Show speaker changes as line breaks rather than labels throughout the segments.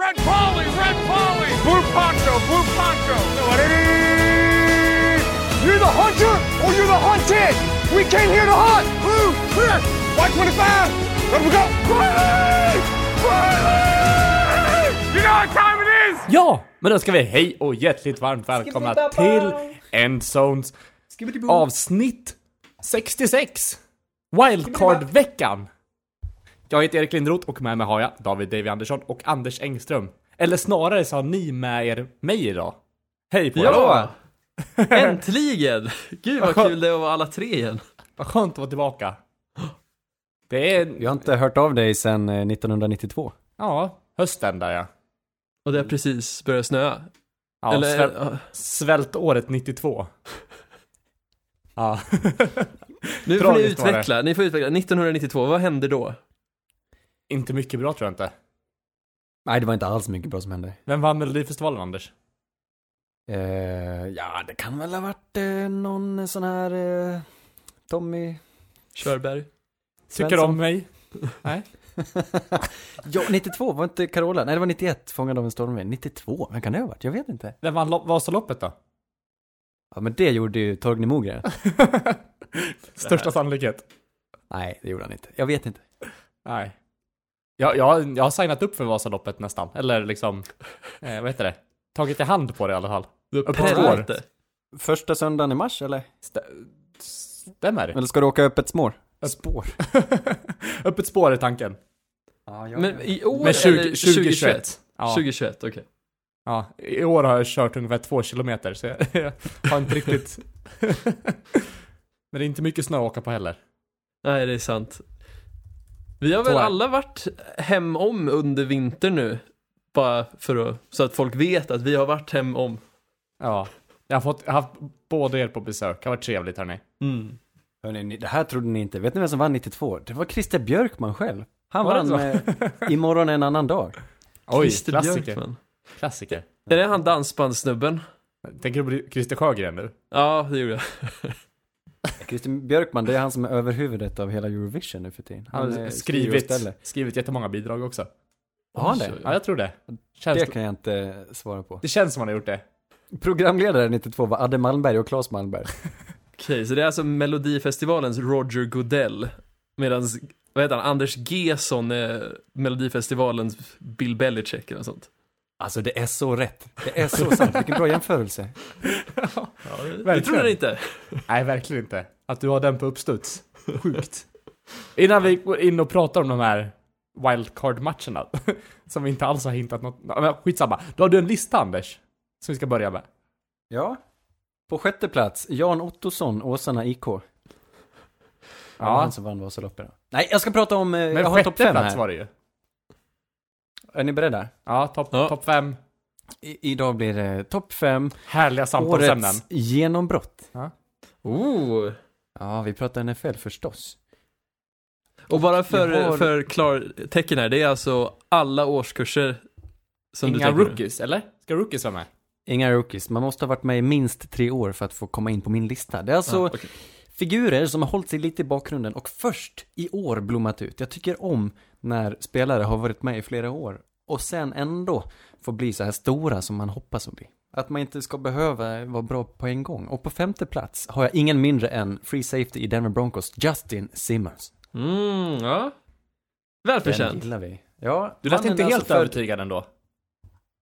Red Polly, Red Polly, Blue Poncho, Blue Poncho. You're the hunter or you're the hunted. We came here to hunt. Blue, clear. White 25. Let we go. Riley! Riley! You know what time it is?
Ja, men då ska vi hej och hjärtligt varmt välkomna till Endzones avsnitt 66. Wildcard-veckan. Jag heter Erik Lindroth och med mig har jag David Davy Andersson och Anders Engström. Eller snarare så har ni med er mig idag. Hej på er!
Ja! Äntligen! Gud vad kul det är att vara alla tre igen.
Vad skönt att vara tillbaka. Det är,
Vi har inte hört av dig sedan eh, 1992.
ja, hösten där ja.
Och det har precis börjat snöa.
ja
Eller,
sväl,
ja,
svältåret 92. Ja.
nu får ni utveckla, ni får utveckla. 1992, vad hände då?
Inte mycket bra tror jag inte.
Nej, det var inte alls mycket bra som hände.
Vem vann Melodifestivalen Anders?
Eh, ja, det kan väl ha varit eh, någon sån här eh, Tommy
Körberg?
Tycker
Svensson.
om mig? Nej?
Ja, 92, var inte Carola? Nej, det var 91, Fångad av en stormvind. 92, vem kan det ha varit? Jag vet inte.
Vem vann lo- Vasaloppet då?
Ja, men det gjorde ju Torgny Mogren.
Största sannolikhet.
Nej, det gjorde han inte. Jag vet inte.
Nej. Jag, jag, jag har signat upp för Vasaloppet nästan. Eller liksom, eh, vad heter det? Tagit i hand på det i alla fall.
Du det.
Första söndagen i mars, eller?
Stä- Stämmer.
Eller ska du åka öppet spår? Spår?
Öppet spår är tanken.
Ja, jag
Men i år
Men 20,
eller
2021. Ja,
2021, okej.
ja, i år har jag kört ungefär två kilometer så jag, jag har inte riktigt... Men det är inte mycket snö att åka på heller.
Nej, det är sant. Vi har väl alla varit hem om under vintern nu. Bara för att, så att folk vet att vi har varit hem om.
Ja. Jag har, fått, jag har haft båda er på besök. Det har varit trevligt hörni.
Mm.
Hörrni, ni- det här trodde ni inte. Vet ni vem som vann 92? Det var Christer Björkman själv. Han vann med Imorgon en annan dag.
Oj,
Christer
klassiker.
Björkman.
Klassiker.
Är det han dansbandssnubben?
Tänker du på Christer Sjögren nu?
Ja, det gjorde jag.
Christer Björkman, det är han som är överhuvudet av hela Eurovision nu för tiden.
Han har skrivit, skrivit jättemånga bidrag också.
Har han det?
Ja, jag tror det. Känns,
Det
det,
kan jag inte svara på.
känns som han har gjort det.
Programledare 92 var Adde Malmberg och Claes Malmberg.
Okej, så det är alltså Melodifestivalens Roger Goodell. Medan, vad heter han, Anders Gesson är Melodifestivalens Bill Belichick eller något sånt.
Alltså det är så rätt. Det är så sant. Vilken bra jämförelse.
Ja, det, det trodde jag inte.
Nej, verkligen inte. Att du har den på uppstuds. Sjukt. Innan vi går in och pratar om de här wildcard-matcherna, som vi inte alls har hintat något... Men skitsamma. Då har du en lista, Anders, som vi ska börja med.
Ja. På sjätte plats, Jan Ottosson, Åsarna IK. Ja.
Ja.
Han som vann Vasaloppet. Nej, jag ska prata om, eh,
Men
jag har
sjätte
fem
plats
här.
var det ju.
Är ni beredda?
Ja, topp
Ja.
top fem.
I, idag blir det topp fem,
Härliga samtalsämnen.
årets genombrott.
Oh.
Ja, vi pratar NFL förstås.
Och bara för,
har-
för klartecken här, det är alltså alla årskurser som du
Inga
tänker nu.
rookies, eller? Ska rookies vara med?
Inga rookies, man måste ha varit med i minst tre år för att få komma in på min lista. Det är alltså
Ja, okej.
figurer som har hållit sig lite i bakgrunden och först i år blommat ut. Jag tycker om när spelare har varit med i flera år och sen ändå får bli så här stora som man hoppas att bli. Att man inte ska behöva vara bra på en gång. Och på femte plats har jag ingen mindre än Free Safety i Denver Broncos, Justin Simmons.
Mm, ja.
Den
Välförtjänt.
gillar vi. Ja,
Du lät inte
är
helt
alltså
övertygad ändå.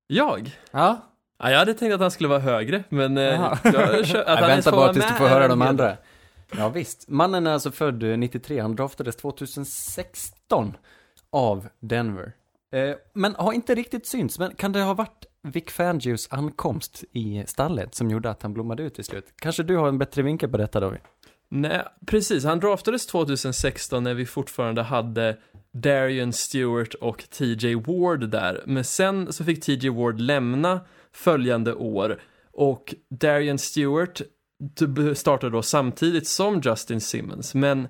Jag?
Ja.
Ja, jag hade tänkt att han skulle vara högre, men... eh, jag,
Jag väntar
får
bara tills du får höra de andra. Ja visst. Mannen är alltså född eh, 93, han draftades 2016 av Denver. Eh, men har inte riktigt synts, men kan det ha varit Vic Fangios ankomst i stallet som gjorde att han blommade ut till slut? Kanske du har en bättre vinkel på detta David?
Nej, precis. Han draftades 2016 när vi fortfarande hade Darian Stewart och TJ Ward där. Men sen så fick TJ Ward lämna följande år och Darian Stewart startade då samtidigt som Justin Simmons. Men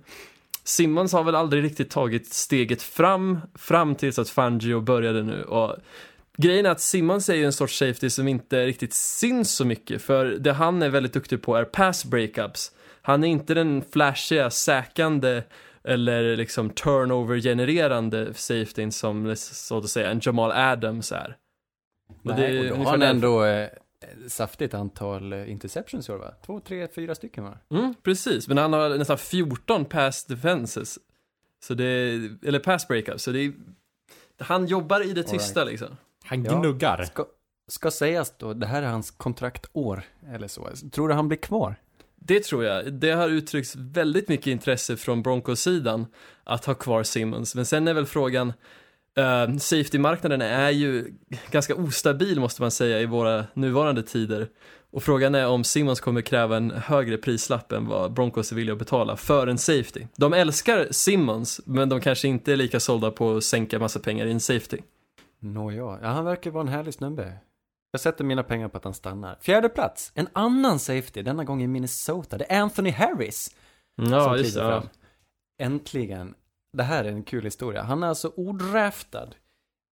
Simmons har väl aldrig riktigt tagit steget fram, fram tills att Fangio började nu. Och grejen är att Simmons är ju en sorts safety som inte riktigt syns så mycket, för det han är väldigt duktig på är pass breakups. Han är inte den flashiga, säkande eller liksom turnover-genererande safetyn som så att säga en Jamal Adams är.
Och, Nej, och då har han ändå eh, saftigt antal eh, interceptions i år va? Två, tre, fyra stycken va?
Mm, precis, men han har nästan 14 pass defenses. Så det, eller pass breakups, så det är, han jobbar i det tysta right. liksom.
Han gnuggar. Ja,
ska, ska sägas då, det här är hans kontraktår, eller så. Tror du han blir kvar?
Det tror jag. Det har uttryckts väldigt mycket intresse från Broncos-sidan att ha kvar Simmons. Men sen är väl frågan, uh, safety-marknaden är ju ganska ostabil måste man säga i våra nuvarande tider. Och frågan är om Simmons kommer kräva en högre prislapp än vad Broncos är villiga att betala för en safety. De älskar Simmons, men de kanske inte är lika sålda på att sänka massa pengar i en safety.
Nåja, ja, han verkar vara en härlig snubbe. Jag sätter mina pengar på att han stannar. Fjärde plats, en annan safety, denna gång i Minnesota. Det är Anthony Harris.
Ja, just det. Ja.
Äntligen. Det här är en kul historia. Han är alltså odraftad.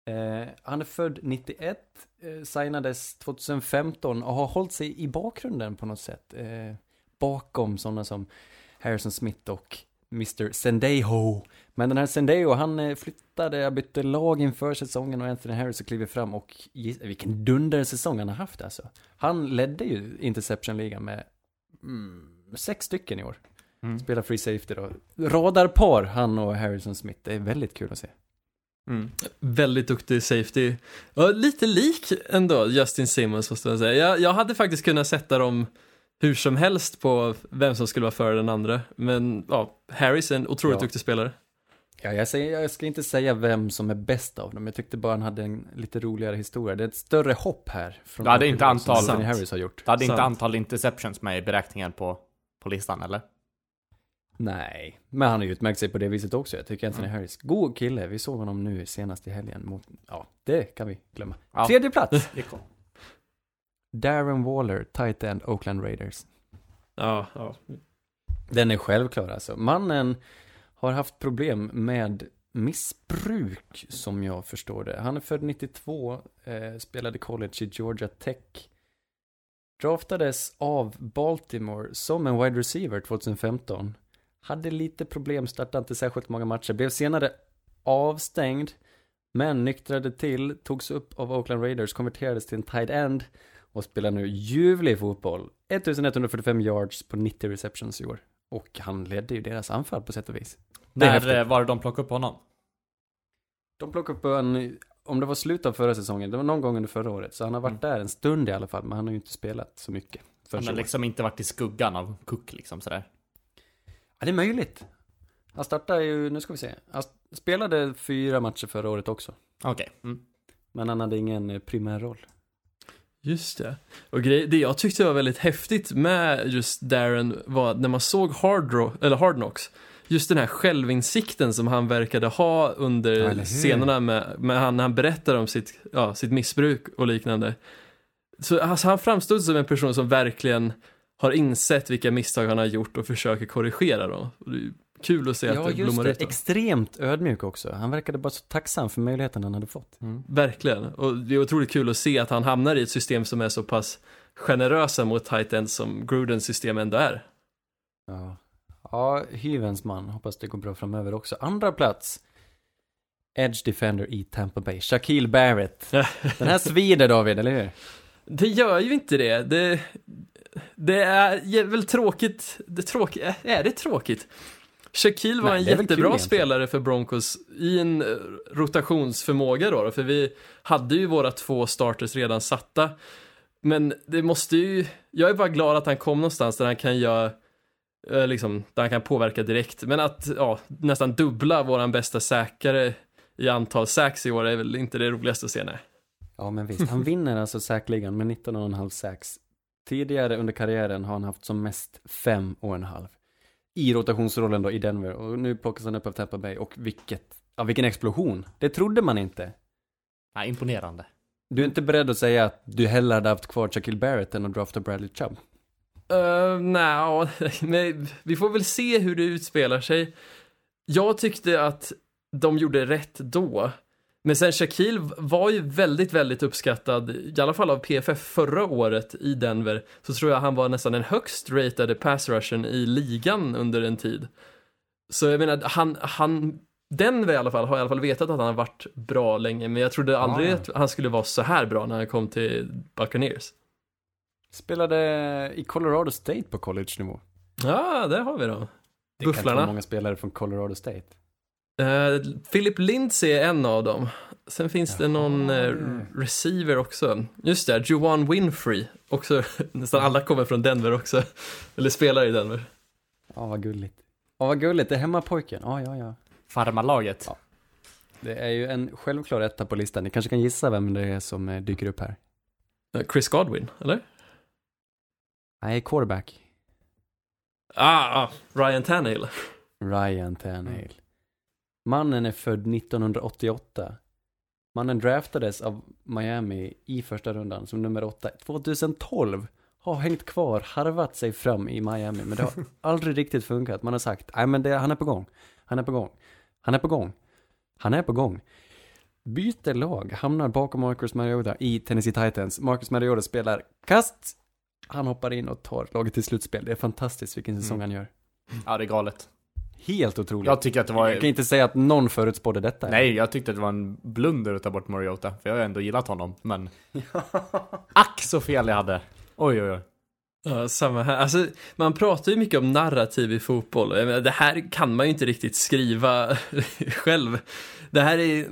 Eh, han är född 91, eh, signades 2015 och har hållit sig i bakgrunden på något sätt. Eh, bakom sådana som Harrison Smith och Mr. Sendejo. Men den här Sendejo, han eh, flyttade, bytte lag inför säsongen och Anthony Harris kliver fram och vilken dundersäsong han har haft alltså. Han ledde ju Interception-ligan med mm, sex stycken i år. Mm. Spelar free safety då. Radarpar, han och Harrison Smith. Det är väldigt kul att se.
Mm. Väldigt duktig safety. Och lite lik ändå Justin Simmons måste man säga. Jag, jag hade faktiskt kunnat sätta dem hur som helst på vem som skulle vara före den andra. Men ja, Harris är en otroligt ja. duktig spelare.
Ja, jag, säger, jag ska inte säga vem som är bäst av dem. Jag tyckte bara han hade en lite roligare historia. Det är ett större hopp här.
Från det hade inte antal,
som Harris har gjort.
Det hade inte antal interceptions med i beräkningen på, på listan, eller?
Nej, men han har ju utmärkt sig på det viset också. Jag tycker Anthony mm. Harris, god kille. Vi såg honom nu senast i helgen mot, ja, det kan vi glömma. Ja. Tredje plats. Darren Waller, tight end, Oakland Raiders.
Ja, ja.
Den är självklar alltså. Mannen har haft problem med missbruk, som jag förstår det. Han är född 92, eh, spelade college i Georgia Tech. Draftades av Baltimore som en wide receiver 2015. Hade lite problem, startade inte särskilt många matcher. Blev senare avstängd. Men nyktrade till, togs upp av Oakland Raiders, konverterades till en tight end och spelar nu ljuvlig fotboll. 1145 yards på 90 receptions i år. Och han ledde ju deras anfall på sätt och vis.
När var det de plockade upp honom?
De plockade upp honom, om det var slutet av förra säsongen, det var någon gång under förra året. Så han har varit mm. där en stund i alla fall, men han har ju inte spelat så mycket.
Han har liksom inte varit i skuggan av Cook liksom sådär.
Ja, det är möjligt. Han startade ju, nu ska vi se. Han spelade fyra matcher förra året också.
Okej. Okay. Mm.
Men han hade ingen eh, primär roll.
Just det. Och grej, det jag tyckte var väldigt häftigt med just Darren var när man såg Hard, eller Hard Knocks. Just den här självinsikten som han verkade ha under scenerna med, med han, när han berättar om sitt, ja, sitt missbruk och liknande. Så alltså, han framstod som en person som verkligen har insett vilka misstag han har gjort och försöker korrigera dem. Det kul att se ja, att det blommar ut. Ja,
extremt ödmjuk också. Han verkade bara så tacksam för möjligheten han hade fått.
Mm. Verkligen, och det är otroligt kul att se att han hamnar i ett system som är så pass generösa mot tight som Grudens system ändå är.
Ja, ja hyvens man. Hoppas det går bra framöver också. Andra plats. Edge Defender i Tampa Bay. Shaquille Barrett. Den här svider David, eller hur?
Det gör ju inte det. Det, det är väl tråkigt, det tråk, är det tråkigt? Shaquille var Nej, en jättebra spelare för Broncos i en eh, rotationsförmåga då, för vi hade ju våra två starters redan satta. Men det måste ju, jag är bara glad att han kom någonstans där han kan göra eh, liksom, där han kan påverka direkt. Men att ja, nästan dubbla våran bästa säkare i antal sacks i år är väl inte det roligaste att se, nej.
Ja, men visst. Han vinner alltså säkligen med 19,5 sacks. Tidigare under karriären har han haft som mest fem och en halv. I rotationsrollen då i Denver. Och nu plockas han upp av Tampa Bay. Och vilket, ja vilken explosion. Det trodde man inte.
Ja, imponerande.
Du är inte beredd att säga att du hellre hade haft kvar Shaquille Barrett än att drafta Bradley Chubb?
Uh, Nej, men vi får väl se hur det utspelar sig. Jag tyckte att de gjorde rätt då. Men sen Shaquille var ju väldigt, väldigt uppskattad, i alla fall av PFF förra året i Denver, så tror jag han var nästan den högst ratade pass rushen i ligan under en tid. Så jag menar, han, han Denver i alla fall har i alla fall vetat att han har varit bra länge, men jag trodde aldrig
ja.
att han skulle vara så här bra när han kom till Buccaneers.
Spelade i Colorado State på college-nivå.
Ja, där har vi då.
Det kan inte
Bufflarna.
vara många spelare från Colorado State.
Uh, Philip Lindsay är en av dem. Sen finns det någon eh,
det.
receiver också. Just det, Juwan Winfrey. Också, nästan alla kommer från Denver också. Eller spelar i Denver.
Ja, vad gulligt. Ja, vad gulligt. Det är hemmapojken. Ja, ja, ja.
Farmarlaget.
Ja. Det är ju en självklar etta på listan. Ni kanske kan gissa vem det är som eh, dyker upp här.
Eh, Chris Godwin, eller?
Nej, quarterback.
Ah, ah Ryan Tannehill.
Ryan Tannehill. Mannen är född 1988. Mannen draftades av Miami i första rundan som nummer åtta. 2012 har hängt kvar, harvat sig fram i Miami, men det har aldrig riktigt funkat. Man har sagt, nej men det, han är på gång, han är på gång, han är på gång, han är på gång. Byter lag, hamnar bakom Marcus Mariota i Tennessee Titans. Marcus Mariota spelar kast, han hoppar in och tar laget till slutspel. Det är fantastiskt vilken säsong han gör.
Ja, det är galet.
Helt otroligt.
Jag tycker att det var...
Jag kan inte säga att någon förutspådde detta.
Nej, jag tyckte att det var en blunder att ta bort Mariota, för jag har ändå gillat honom, men... Ack så fel jag hade! Oj, oj, oj.
Ja, samma här. Alltså, man pratar ju mycket om narrativ i fotboll. Jag menar, det här kan man ju inte riktigt skriva själv. Det här är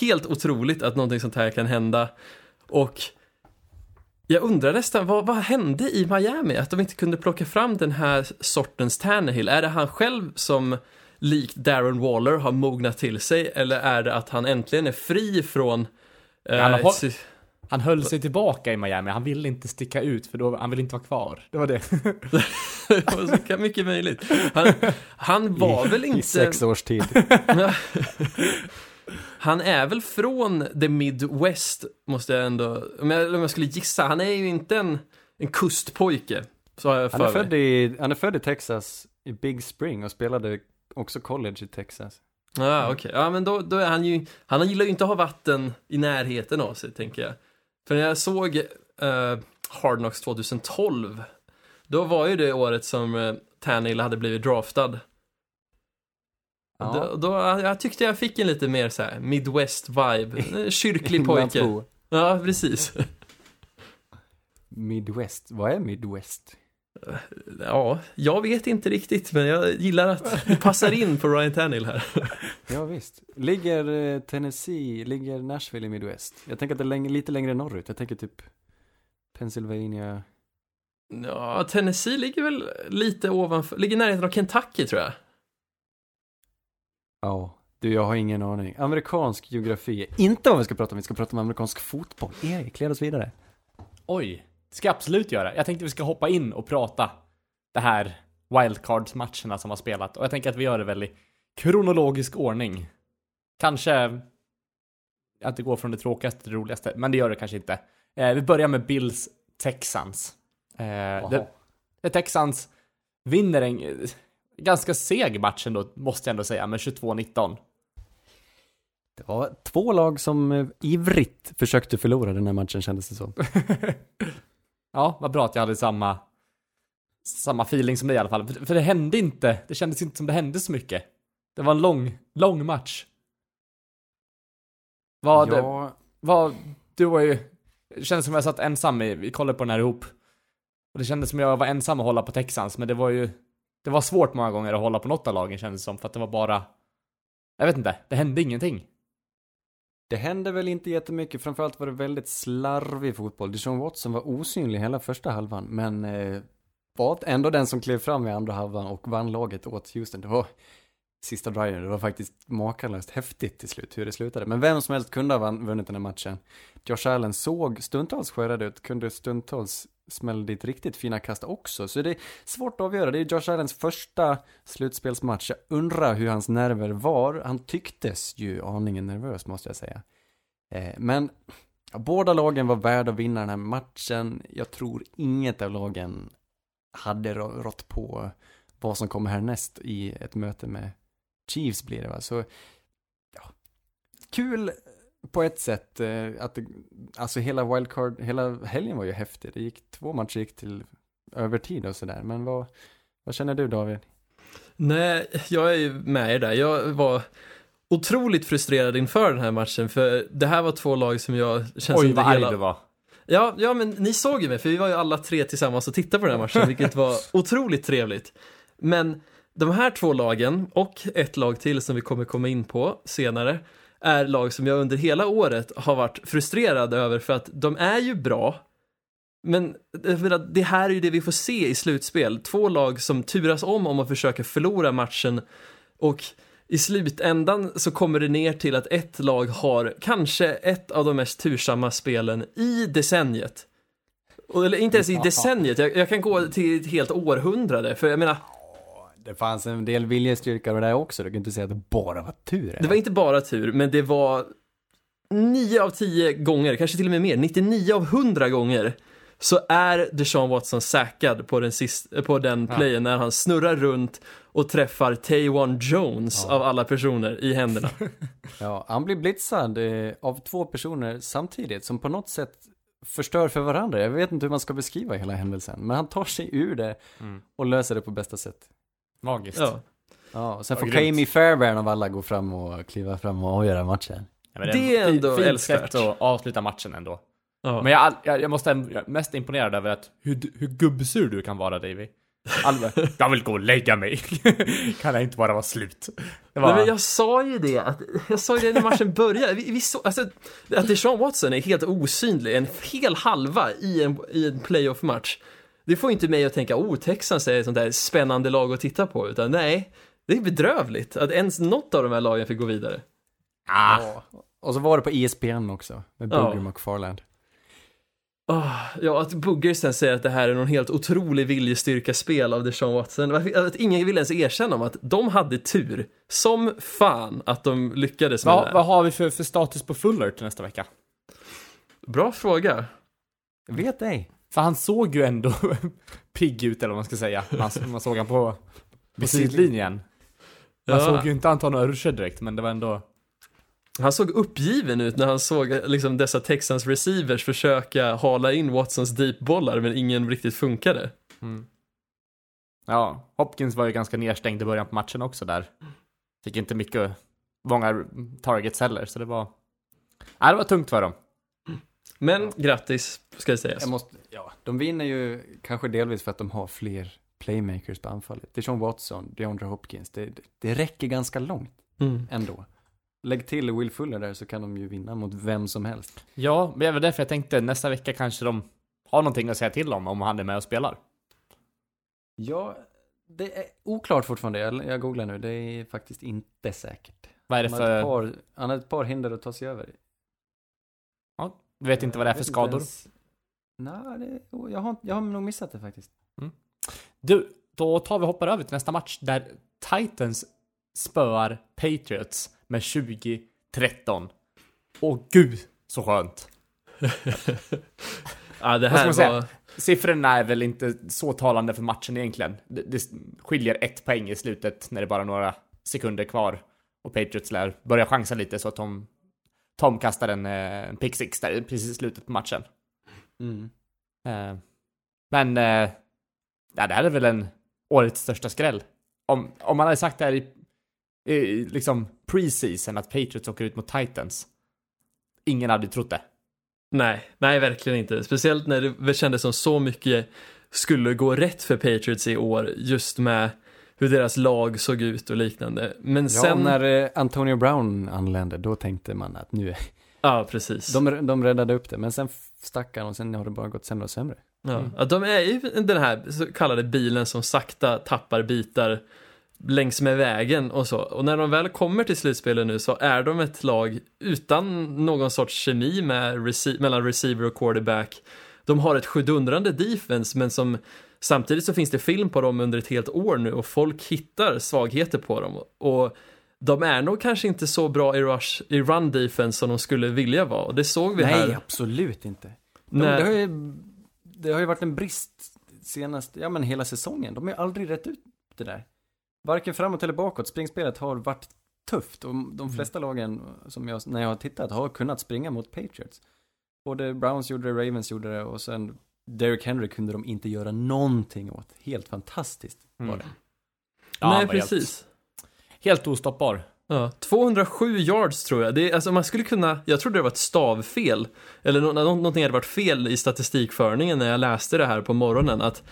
helt otroligt att någonting sånt här kan hända. Och jag undrar nästan, vad, vad hände i Miami? Att de inte kunde plocka fram den här sortens Tannehill? Är det han själv som likt Darren Waller har mognat till sig? Eller är det att han äntligen är fri från... eh,
Han
sy-
Han höll sig tillbaka i Miami, han ville inte sticka ut för då, han ville inte vara kvar. Det var det.
det var så mycket möjligt. Han, han var väl inte...
I sex års tid.
Han är väl från the Midwest, måste jag ändå, om jag, om jag skulle gissa. Han är ju inte en, en kustpojke, så jag
Han är,
för
född i, han är född i Texas, i Big Spring och spelade också college i Texas.
Ja, okej. Ja, men då, då är han ju, han gillar ju inte att ha vatten i närheten av sig, tänker jag. För när jag såg uh, Hard Knocks 2012, då var ju det året som uh, Tannehill hade blivit draftad.
Ja.
Då, då, jag tyckte jag fick en lite mer så här Midwest-vibe, kyrklig pojke. Ja, precis.
Midwest, vad är Midwest?
Ja, jag vet inte riktigt, men jag gillar att det passar in på Ryan Tannehill här.
Ja visst. Ligger eh, Tennessee, ligger Nashville i Midwest? Jag tänker att det är lite längre norrut. Jag tänker typ Pennsylvania.
Ja, Tennessee ligger väl lite ovanför, ligger i närheten av Kentucky tror jag.
Ja, du jag har ingen aning. Amerikansk geografi inte vad vi ska prata om. Vi ska prata om amerikansk fotboll. Erik, led oss vidare.
Oj, det ska jag absolut göra. Jag tänkte vi ska hoppa in och prata det här wildcards-matcherna som har spelat. Och jag tänker att vi gör det väl i kronologisk ordning. Kanske att det går från det tråkigaste till det roligaste, men det gör det kanske inte. Eh, vi börjar med Bills Texans. Eh, det, det Texans vinner en ganska seg match ändå, måste jag ändå säga, med 22-19.
Det var två lag som eh, ivrigt försökte förlora den här matchen kändes det som.
Ja, vad bra att jag hade samma samma feeling som dig i alla fall. För, för det hände inte, det kändes inte som det hände så mycket. Det var en lång, lång match. Vad,
ja,
vad, du var ju, det kändes som jag satt ensam i, vi kollade på den här ihop. Och det kändes som jag var ensam att hålla på Texans, men det var ju, det var svårt många gånger att hålla på något av lagen kändes det som, för att det var bara, jag vet inte, det hände ingenting.
det hände väl inte jättemycket. Framförallt var det väldigt slarvig fotboll. Dijon Watson var osynlig hela första halvan, men eh, var ändå den som klev fram i andra halvan och vann laget åt Houston. Det var sista driven. Det var faktiskt makalöst häftigt till slut hur det slutade. Men vem som helst kunde ha vunnit den här matchen. Josh Allen såg stundtals skärrad ut, kunde stundtals smälla dit riktigt fina kast också. Så det är svårt att avgöra. Det är Josh Allens första slutspelsmatch. Jag undrar hur hans nerver var. Han tycktes ju aningen nervös måste jag säga. Eh, men ja, båda lagen var värda att vinna den här matchen. Jag tror inget av lagen hade rått på vad som kommer härnäst i ett möte med Chiefs blir det va. Så ja, kul på ett sätt eh, att alltså hela wildcard, hela helgen var ju häftig. Det gick två matcher gick till övertid och sådär. Men vad, vad känner du David?
Nej, jag är ju med er där. Jag var otroligt frustrerad inför den här matchen, för det här var två lag som jag känns
Oj, vad arg
hela...
du var.
Ja, ja, men ni såg ju mig, för vi var ju alla tre tillsammans och tittade på den här matchen, vilket var otroligt trevligt. Men de här två lagen, och ett lag till som vi kommer komma in på senare, är lag som jag under hela året har varit frustrerad över för att de är ju bra, men menar, det här är ju det vi får se i slutspel. Två lag som turas om om att försöka förlora matchen och i slutändan så kommer det ner till att ett lag har kanske ett av de mest tursamma spelen i decenniet. Eller inte ens i decenniet, jag, jag kan gå till ett helt århundrade, för jag menar,
Det fanns en del viljestyrka med det där också, du kan inte säga att det bara var tur.
det var inte bara tur, men det var 9 av 10 gånger, kanske till och med mer, 99 av 100 gånger så är Deshaun Watson säkrad på den, sist, på den playen när han snurrar runt och träffar Taywan Jones av alla personer i händerna.
Ja, han blir blitzad eh, av två personer samtidigt som på något sätt förstör för varandra. Jag vet inte hur man ska beskriva hela händelsen, men han tar sig ur det och löser det på bästa sätt.
Magiskt.
Ja.
Ja, och sen
Ja,
får
grymt.
Jamie Fairbairn av alla gå fram och kliva fram och avgöra matchen.
Ja, men
Det är ändå
fint
älskvärt.
sätt att avsluta matchen ändå.
Ja.
Men jag, jag, jag måste jag är mest imponerad över att hur, hur gubbsur du kan vara Davy. Jag vill gå och lägga mig. kan jag inte bara vara slut? Det var,
Nej, men jag sa ju det, att, jag sa ju det när matchen började. Vi, vi så, alltså, att Deshaun Watson är helt osynlig, en hel halva i en, i en playoff-match. Det får inte mig att tänka, oh, Texans är ett sånt där spännande lag att titta på, utan nej, det är bedrövligt att ens något av de här lagen fick gå vidare.
ah,
Och så var det på ESPN också, med
Ja.
Booger McFarland.
Ah, ja, att Bugger sen säger att det här är någon helt otrolig viljestyrka-spel av Deshaun Watson. Att ingen vill ens erkänna om att de hade tur. Som fan att de lyckades med det
vad,
där.
vad har vi för, för status på Fuller till nästa vecka?
Bra fråga.
Jag vet ej.
För han såg ju ändå pigg ut eller vad man ska säga. Man, man såg han på, på sidlinjen. Man
Ja.
såg ju inte några ruscher direkt, men det var ändå...
Han såg uppgiven ut när han såg liksom, dessa Texans receivers försöka hala in Watsons deep-bollar men ingen riktigt funkade.
Ja, Hopkins var ju ganska nedstängd i början på matchen också där. Fick inte mycket, många targets heller, så det var... Nej, det var tungt för dem.
Men grattis, ska det sägas.
Jag måste, ja, de vinner ju kanske delvis för att de har fler playmakers på anfallet. Det är Sean Watson, DeAndre Hopkins. Det, det, räcker ganska långt
Mm.
ändå. Lägg till Will Fuller där så kan de ju vinna mot vem som helst.
Ja, men det var därför jag tänkte nästa vecka kanske de har någonting att säga till om, om han är med och spelar.
Ja, det är oklart fortfarande. Jag, jag googlar nu. Det är faktiskt inte säkert.
Vad är det
Han har, ett
för...
par, han har ett par hinder att ta sig över.
Ja, du vet inte vad det är för skador?
Nej, det, jag, har, jag har nog missat det faktiskt.
Du, då tar vi och hoppar över till nästa match där Titans spöar Patriots med 20-13. Åh gud, så skönt.
Ja, det
Vad ska
här
man säga?
var...
Siffrorna är väl inte så talande för matchen egentligen. Det, det skiljer ett poäng i slutet när det är bara några sekunder kvar. Och Patriots lär börja chansa lite så att de Tom kastar en, eh, en pick six där precis i slutet på matchen.
Mm.
Eh, men eh, ja, det här är väl en årets största skräll. Om, om man hade sagt det här i, i liksom pre-season att Patriots åker ut mot Titans. Ingen hade trott det.
Nej, nej verkligen inte. Speciellt när det kändes som så mycket skulle gå rätt för Patriots i år, just med hur deras lag såg ut och liknande. Men
Ja,
sen...
när eh, Antonio Brown anlände, då tänkte man att nu är...
Ja, precis.
De, de räddade upp det, men sen stack han och sen har det bara gått sämre och sämre.
Ja, ja, de är ju den här så kallade bilen som sakta tappar bitar längs med vägen och så. Och när de väl kommer till slutspelet nu så är de ett lag utan någon sorts kemi med rece- mellan receiver och quarterback. De har ett sjudundrande defense men som samtidigt så finns det film på dem under ett helt år nu och folk hittar svagheter på dem. Och de är nog kanske inte så bra i, rush, i run defense som de skulle vilja vara. Och det såg vi
Nej,
här.
absolut inte. De, det, har ju, det har ju varit en brist senast, ja men hela säsongen. De har ju aldrig rätt ut det där. Varken framåt eller bakåt. Springspelet har varit tufft och de flesta lagen som jag, när jag har tittat, har kunnat springa mot Patriots. Både Browns gjorde det, Ravens gjorde det och sen Derrick Henry kunde de inte göra någonting åt. Helt fantastiskt var
Mm.
det.
Ja, han
Nej,
var helt-
precis.
Helt ostoppbar.
Ja, 207 yards tror jag. Det är, alltså man skulle kunna, jag trodde det var ett stavfel. Eller nå, nå, någonting hade varit fel i statistikförningen när jag läste det här på morgonen. Att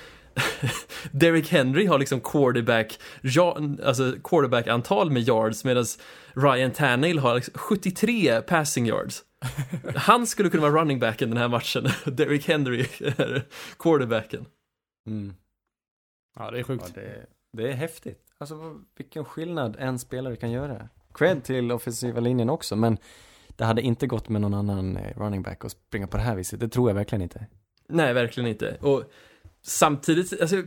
Derrick Henry har liksom quarterback, ja, alltså quarterback-antal med yards medan Ryan Tannehill har liksom 73 passing yards. Han skulle kunna vara running backen den här matchen. Derrick Henry är quarterbacken.
Mm.
Ja, det är
Ja,
sjukt.
det, det är häftigt. Alltså vilken skillnad en spelare kan göra. Cred till offensiva linjen också, men det hade inte gått med någon annan eh, running back att springa på det här viset. Det tror jag verkligen inte.
Nej, verkligen inte. Och samtidigt, alltså,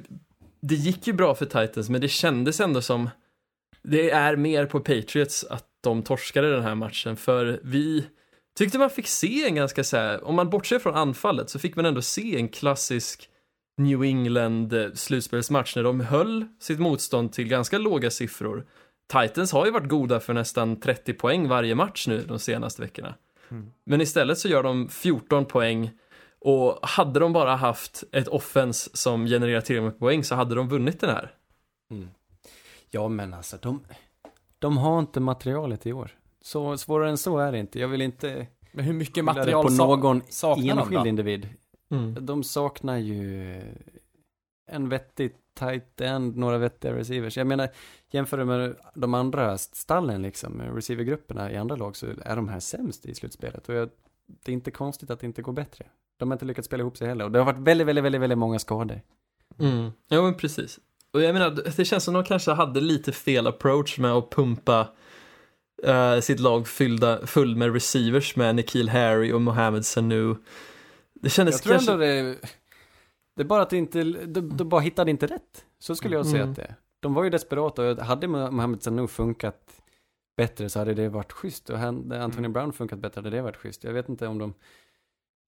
det gick ju bra för Titans, men det kändes ändå som det är mer på Patriots att de torskade den här matchen, för vi tyckte man fick se en ganska så här, om man bortser från anfallet så fick man ändå se en klassisk New England eh, slutspelsmatch när de höll sitt motstånd till ganska låga siffror. Titans har ju varit goda för nästan 30 poäng varje match nu de senaste veckorna.
Mm.
Men istället så gör de 14 poäng och hade de bara haft ett offens som genererar tillräckligt med poäng så hade de vunnit den här.
Ja, men alltså de, de har inte materialet i år. Så svårare än så är det inte. Jag vill inte
Men hur mycket material
på någon
saknar de
enskild
då?
individ.
Mm.
De saknar ju en vettig tight end, några vettiga receivers. Jag menar, jämför det med de andra stallen liksom, receivergrupperna i andra lag så är de här sämst i slutspelet. Och jag, det är inte konstigt att det inte går bättre. De har inte lyckats spela ihop sig heller. Och det har varit väldigt, väldigt, väldigt, väldigt många skador.
Mm. Ja, men precis. Och jag menar, det känns som de kanske hade lite fel approach med att pumpa eh, sitt lag fyllda, full med receivers med Nikhil Harry och Mohamed Sanu. Det kändes
Jag tror
kanske...
ändå det, det är bara att det inte, de, de bara hittade inte rätt. Så skulle jag säga
Mm.
att det. De var ju desperata och hade Mohamed Sanu funkat bättre så hade det varit schysst. Och hade Anthony
Mm.
Brown funkat bättre hade det varit schysst. Jag vet inte om de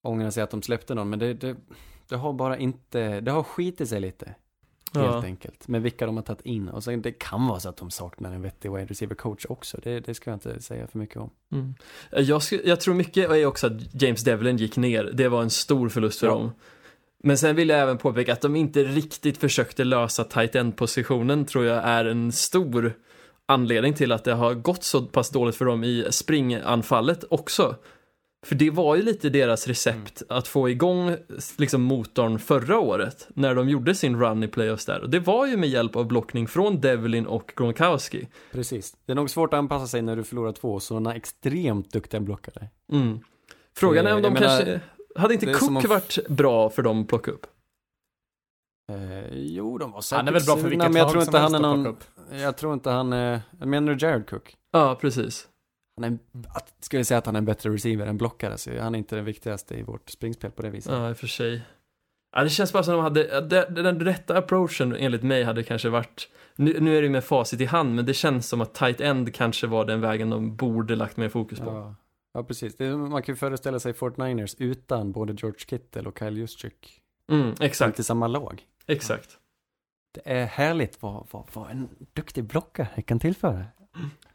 ångrar sig att de släppte någon, men det, det, det har bara inte, det har skitit sig lite. Helt
Ja.
enkelt. Med vilka de har tagit in. Och sen det kan vara så att de saknar en vettig wide receiver coach också. Det, det ska jag inte säga för mycket om.
Mm. Jag, jag tror mycket är också att James Devlin gick ner. Det var en stor förlust för
Ja.
dem. Men sen vill jag även påpeka att de inte riktigt försökte lösa tight end positionen tror jag är en stor anledning till att det har gått så pass dåligt för dem i springanfallet också. För det var ju lite deras recept att få igång liksom motorn förra året när de gjorde sin run i playoffs där. Och det var ju med hjälp av blockning från Devlin och Gronkowski.
Precis. Det är nog svårt att anpassa sig när du förlorar två sådana extremt duktiga blockare.
Mm. Frågan är om
Eh,
de
menar,
kanske... Hade inte
som
Cook
om-
varit bra för dem att plocka upp?
Eh, jo, de var säkert
Han är väl bra för vilket
men jag
lag
tror
som
inte han
helst
är
att
någon,
plocka upp.
jag tror inte han är, menar du Jared Cook?
Ja, precis.
Han är, att, ska vi säga att han är en bättre receiver än blockare, så han är inte den viktigaste i vårt springspel på det viset.
Ja, i och för sig. Ja, det känns bara som att de hade, den, rätta approachen enligt mig hade kanske varit, nu, nu är det med facit i hand, men det känns som att tight end kanske var den vägen de borde lagt mer fokus på.
Ja, ja precis. Det, man kan ju föreställa sig Fort Niners utan både George Kittle och Kyle Juszczyk.
Mm, exakt,
Inte samma lag.
exakt.
Det är härligt vad, vad, vad en duktig blockare kan tillföra.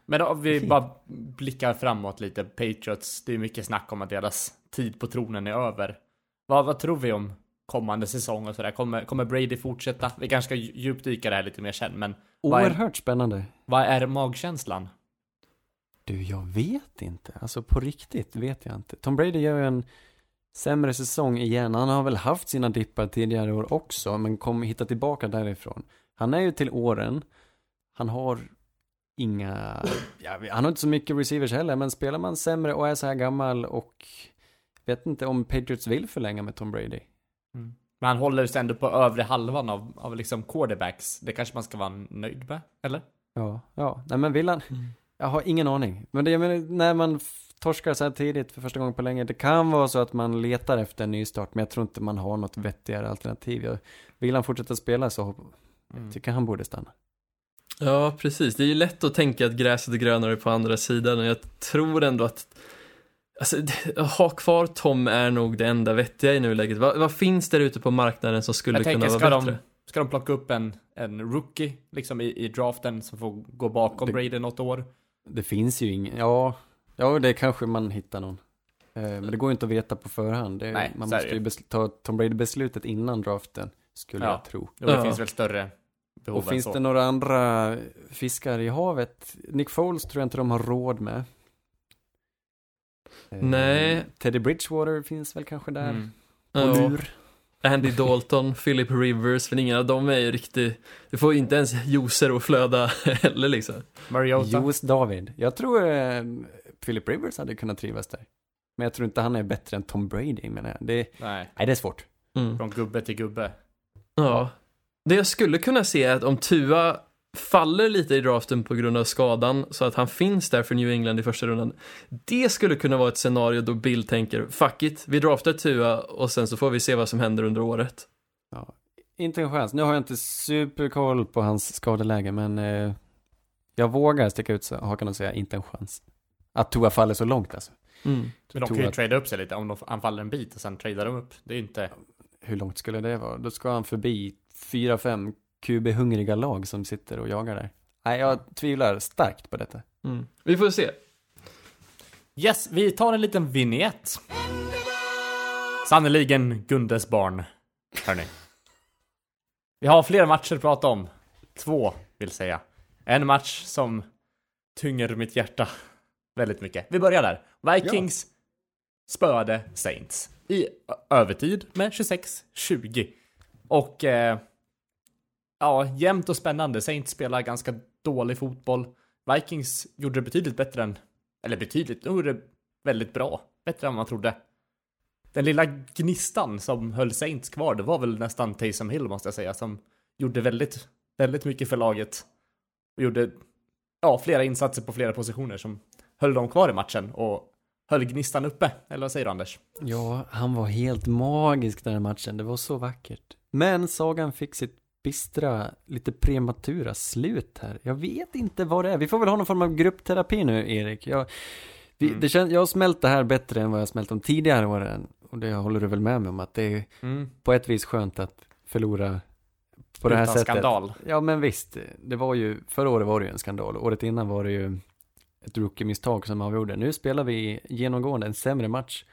Men om vi bara blickar framåt lite, Patriots, det är mycket snack om att deras tid på tronen är över. Vad, vad tror vi om kommande säsong och sådär? Kommer, kommer Brady fortsätta? Vi kanske ska djupdyka det här lite mer sen, men Vad är-
Oerhört spännande.
vad är magkänslan?
Du, jag vet inte. Alltså på riktigt vet jag inte. Tom Brady gör ju en sämre säsong igen. Han har väl haft sina dippar tidigare år också, men kommer hitta tillbaka därifrån. Han är ju till åren. Han har inga, ja, han har inte så mycket receivers heller, men spelar man sämre och är så här gammal och vet inte om Patriots vill förlänga med Tom Brady.
Men han håller sig ändå på övre halvan av, av liksom quarterbacks. Det kanske man ska vara nöjd med, eller?
Ja, ja, nej men vill han?
Mm.
Jag har ingen aning. Men det, jag menar, när man torskar så här tidigt för första gången på länge, det kan vara så att man letar efter en ny start, men jag tror inte man har något vettigare alternativ. Jag, vill han fortsätta spela så
Mm.
tycker han borde stanna.
Ja, precis. Det är ju lätt att tänka att gräset är grönare på andra sidan och jag tror ändå att Alltså, ha kvar Tom är nog det enda vettiga i nuläget. Vad, vad finns där ute på marknaden som skulle
Jag
kunna
tänker,
vara
ska
bättre?
de, ska de plocka upp en, en rookie, liksom i, i draften, som får gå bakom
Det-
Brady något år?
Det finns ju ingen, ja, ja det kanske man hittar någon. Eh, men det går ju inte att veta på förhand. Det,
Nej,
man måste ju ta Tom Brady-beslutet innan draften, skulle
Ja.
jag tro.
Jo, det
Ja.
finns väl större
Och finns
så.
det några andra fiskar i havet? Nick Foles tror jag inte de har råd med. Eh,
Nej.
Teddy Bridgewater finns väl kanske där.
Mm.
Ja.
lur.
Andy Dalton, Philip Rivers, men ingen av dem är ju riktigt, du får inte ens juicer att flöda heller liksom.
Mariota.
Joes David. Jag tror eh, Philip Rivers hade kunnat trivas där. Men jag tror inte han är bättre än Tom Brady menar jag. Det,
Nej,
nej, det är svårt.
Mm.
från gubbe till gubbe.
Ja. Det jag skulle kunna se är att om Tua faller lite i draften på grund av skadan så att han finns där för New England i första rundan. Det skulle kunna vara ett scenario då Bill tänker, fuck it, vi draftar Tua och sen så får vi se vad som händer under året.
Inte en chans. Nu har jag inte superkoll på hans skadeläge, men eh, jag vågar sticka ut så- hakan och säga inte en chans. Att Tua faller så långt alltså.
Mm.
Men de kan ju
att-
trada upp sig lite om de anfaller en bit och sen tradar de upp. Det är inte...
Hur långt skulle det vara? Då ska han förbi fyra, fem QB-hungriga lag som sitter och jagar där. Nej, jag tvivlar starkt på detta.
Mm. Vi får se.
Yes, vi tar en liten vignett. Sannerligen Gundes barn, hörni. Vi har flera matcher att prata om. Två, vill säga. En match som tynger mitt hjärta väldigt mycket. Vi börjar där. Vikings spöade Saints i övertid med 26-20. Och eh, ja, jämnt och spännande. Saints spelar ganska dålig fotboll. Vikings gjorde det betydligt bättre än, eller betydligt, de gjorde det väldigt bra. Bättre än man trodde. Den lilla gnistan som höll Saints kvar, det var väl nästan Taysom Hill måste jag säga, som gjorde väldigt, väldigt mycket för laget. Och gjorde, ja, flera insatser på flera positioner som höll dem kvar i matchen och höll gnistan uppe. Eller vad säger du Anders?
Ja, han var helt magisk den här matchen. Det var så vackert. Men sagan fick sitt bistra, lite prematura slut här. Jag vet inte vad det är. Vi får väl ha någon form av gruppterapi nu, Erik. Jag, vi,
Mm.
det känns, jag har smält det här bättre än vad jag smält de tidigare åren. Och det håller du väl med mig om att det är
Mm.
på ett vis skönt att förlora på det här
Utan
sättet.
skandal.
Ja, men visst. Det var ju, förra året var det ju en skandal. Året innan var det ju ett rookie-misstag som avgjorde. Nu spelar vi genomgående en sämre match.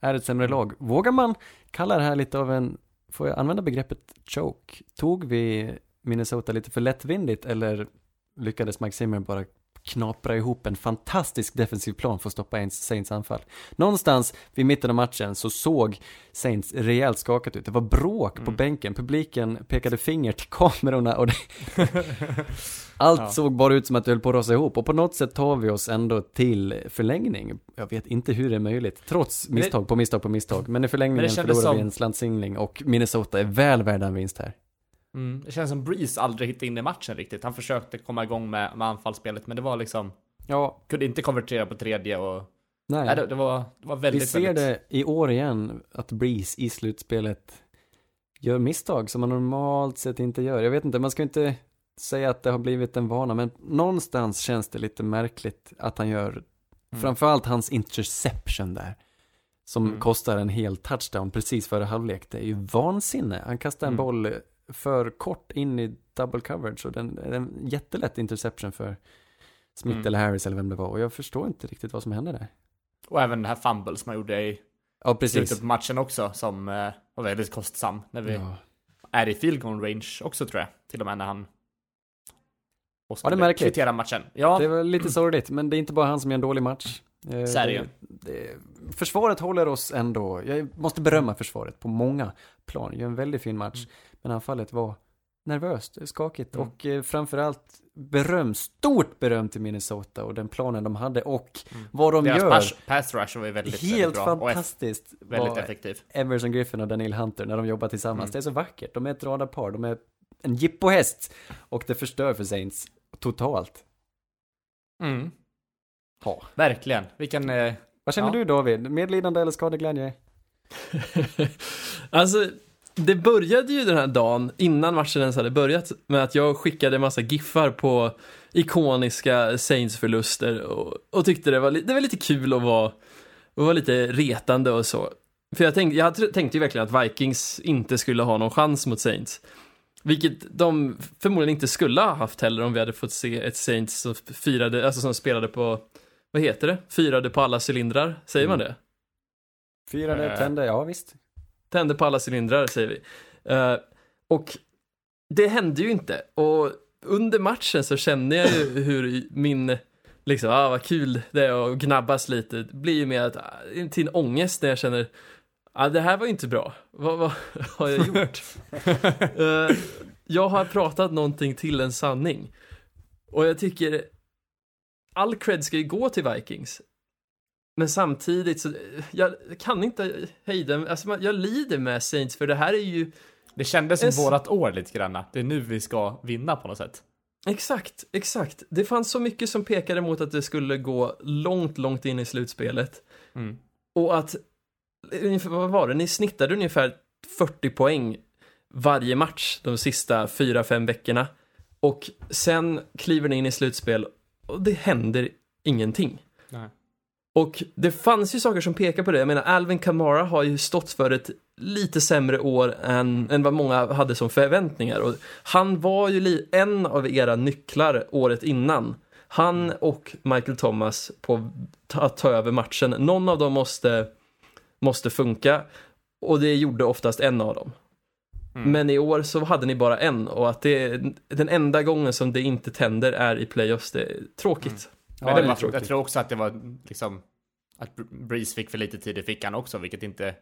Är ett sämre lag. Vågar man kalla det här lite av en, får jag använda begreppet choke? Tog vi Minnesota lite för lättvindigt eller lyckades Mike Zimmer bara knapra ihop en fantastisk defensiv plan för att stoppa Saints anfall. Någonstans vid mitten av matchen så såg Saints rejält skakat ut. Det var bråk på
Mm.
bänken, publiken pekade finger till kamerorna och det... Allt
Ja.
såg bara ut som att det höll på att rasa ihop och på något sätt tar vi oss ändå till förlängning. Jag vet inte hur det är möjligt, trots misstag på misstag på misstag. Men i förlängningen förlorar vi
som-
en slantsingling och Minnesota är väl värda en vinst här.
Mm. Det känns som Breeze aldrig hittade in i matchen riktigt. Han försökte komma igång med, med anfallsspelet, men det var liksom,
Ja,
kunde inte konvertera på tredje och
nej.
nej, det, det, var, det var
Vi
väldigt,
ser
väldigt...
det i år igen, att Breeze i slutspelet gör misstag som man normalt sett inte gör. Jag vet inte, man ska inte säga att det har blivit en vana, men någonstans känns det lite märkligt att han gör,
Mm.
framförallt hans interception där, som
Mm.
kostar en hel touchdown precis före halvlek. Det är ju vansinne. Han kastar en
Mm.
boll för kort in i double coverage och den, en jättelätt interception för Smith
Mm.
eller Harris eller vem det var och jag förstår inte riktigt vad som hände där.
Och även den här fumble som han gjorde i
Ja,
slutet på matchen också, som eh, var väldigt kostsam. När vi
Ja.
är i field goal range också tror jag. Till och med när han... Och
Ja, det är märkligt.
kvittera matchen. Ja,
Det var lite sorgligt, men det är inte bara han som gör en dålig match. Eh,
Så det
det, försvaret håller oss ändå, jag måste berömma försvaret på många plan, gör en väldigt fin match. Men anfallet var nervöst, skakigt
Mm.
och eh, framförallt beröm, stort beröm till Minnesota och den planen de hade och
Mm.
vad de
deras
gör.
pass, pass rush var ju väldigt,
Helt
väldigt bra. Och
fantastiskt
väldigt
vad
effektiv.
Emerson Griffin och Daniel Hunter när de jobbar tillsammans.
Mm.
Det är så vackert, de är ett radarpar, de är en jippohäst och det förstör för Saints totalt.
Mm.
Ja.
Verkligen. Vilken... Eh,
Vad känner
Ja.
du David? Medlidande eller skadeglädje?
alltså, det började ju den här dagen, innan matchen ens hade börjat, med att jag skickade en massa giffar på ikoniska Saints-förluster och, och tyckte det var, li- det var lite kul att vara, att vara lite retande och så. För jag tänkte, jag tr- tänkte ju verkligen att Vikings inte skulle ha någon chans mot Saints. Vilket de förmodligen inte skulle ha haft heller om vi hade fått se ett Saints som firade, alltså som spelade på, vad heter det? Firade på alla cylindrar, säger man det?
Firade,
Eh.
tände, ja visst.
Tände på alla cylindrar, säger vi. Eh, och det hände ju inte. Och under matchen så kände jag ju hur min, liksom, ah vad kul det är att gnabbas lite. Det blir ju mer att, ah, till en ångest när jag känner, ah, det här var ju inte bra. Vad, vad har jag gjort? uh, jag har pratat någonting till en sanning. Och jag tycker, all cred ska ju gå till Vikings. Men samtidigt så, jag kan inte hejda, alltså jag lider med Saints för det här är ju
Det kändes som en... vårat år lite grann. Det är nu vi ska vinna på något sätt.
Exakt, exakt. Det fanns så mycket som pekade mot att det skulle gå långt, långt in i slutspelet. Mm. Och att, vad var det, ni snittade ungefär 40 poäng varje match de sista 4-5 veckorna. Och sen kliver ni in i slutspel och det händer ingenting. Nej. Och det fanns ju saker som pekar på det. Jag menar, Alvin Kamara har ju stått för ett lite sämre år än, än vad många hade som förväntningar. Och han var ju en av era nycklar året innan. Han och Michael Thomas på att ta över matchen. Någon av dem måste, måste funka. Och det gjorde oftast en av dem. Mm. Men i år så hade ni bara en och att det är den enda gången som det inte tänder är i playoffs. Det är tråkigt. Mm.
Men ja, det var, tråkigt. jag tror också att det var liksom att Breeze fick för lite tid i fickan också, vilket inte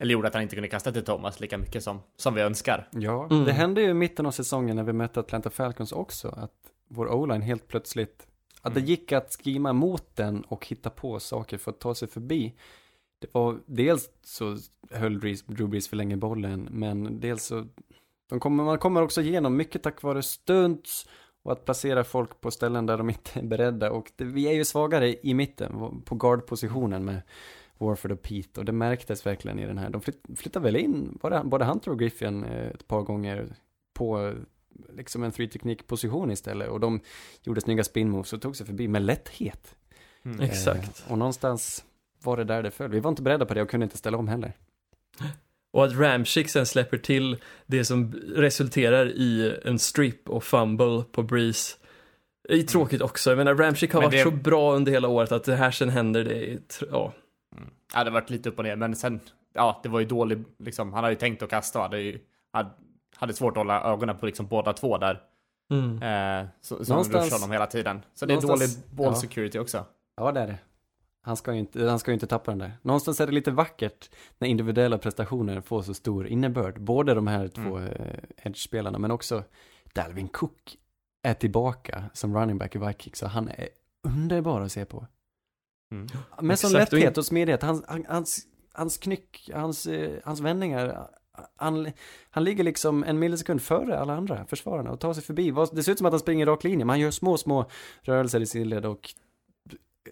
eller gjorde att han inte kunde kasta till Thomas lika mycket som, som vi önskar.
Ja, mm. det hände ju i mitten av säsongen när vi mötte Atlanta Falcons också, att vår o-line helt plötsligt, att mm. det gick att skrima mot den och hitta på saker för att ta sig förbi. Det var, dels så höll Drew Brees för länge bollen, men dels så, de kommer, man kommer också igenom mycket tack vare stunts och att placera folk på ställen där de inte är beredda. Och det, vi är ju svagare i mitten, på guardpositionen med Warford och Pete. Och det märktes verkligen i den här. De flytt, flyttade väl in både, både Hunter och Griffin eh, ett par gånger på liksom en three teknik position istället. Och de gjorde snygga spin moves och tog sig förbi med lätthet.
Mm. Eh, Exakt.
Och någonstans var det där det föll. Vi var inte beredda på det och kunde inte ställa om heller.
Och att Ramchick sen släpper till det som resulterar i en strip och fumble på Breeze. Det är tråkigt också. Jag menar, Ramchick har men varit det... så bra under hela året att det här sen händer, det är, ja.
Mm. Ja, det har varit lite upp och ner, men sen, ja, det var ju dålig, liksom, han hade ju tänkt att kasta, hade ju, hade, hade svårt att hålla ögonen på liksom båda två där. Mm. Eh, så, så Någonstans... honom hela tiden. Så det är dålig ball security också.
Ja, det är det. Han ska, ju inte, han ska ju inte tappa den där. Någonstans är det lite vackert när individuella prestationer får så stor innebörd. Både de här två mm. Eh, edge-spelarna men också Dalvin Cook är tillbaka som running back i Vikings och han är underbar att se på. Mm. Med sån lätthet och smidighet. Hans, hans, hans knyck, hans, eh, hans vändningar. Han, han ligger liksom en millisekund före alla andra försvararna och tar sig förbi. Det ser ut som att han springer rak linje, men han gör små, små rörelser i sidled och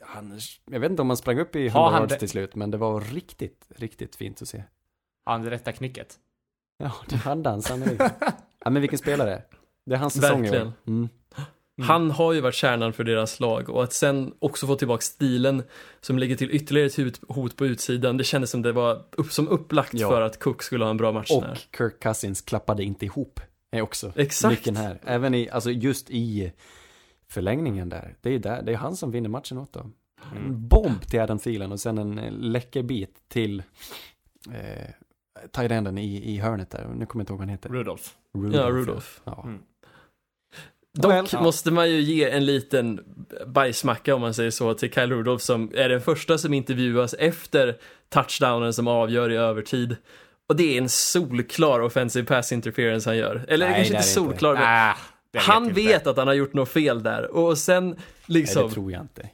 han, jag vet inte om han sprang upp i 100 yards till slut, men det var riktigt, riktigt fint att se.
Har han det rätta knycket?
Ja, det han sannolikt. ja, men vilken spelare. Det är hans säsong
Verkligen. Mm. Mm. Han har ju varit kärnan för deras lag och att sen också få tillbaka stilen som lägger till ytterligare ett hot på utsidan. Det kändes som det var upp, som upplagt ja. för att Cook skulle ha en bra match
Och där. Kirk Cousins klappade inte ihop. Är också Exakt. här. Även i, alltså just i förlängningen där. Det är, där, det är han som vinner matchen åt dem. En mm. bomb till Adam Thielen och sen en läcker bit till eh, tight i, i hörnet där. Nu kommer jag inte ihåg vad han heter.
Rudolf.
Rudolf. Ja, Rudolf. Ja. Mm. Dock well, ja. måste man ju ge en liten bajsmacka om man säger så till Kyle Rudolph som är den första som intervjuas efter touchdownen som avgör i övertid. Och det är en solklar offensive pass interference han gör. Eller Nej, kanske inte solklar, men ah, han vet, vet att han har gjort något fel där. Och sen liksom...
Nej, det tror jag inte.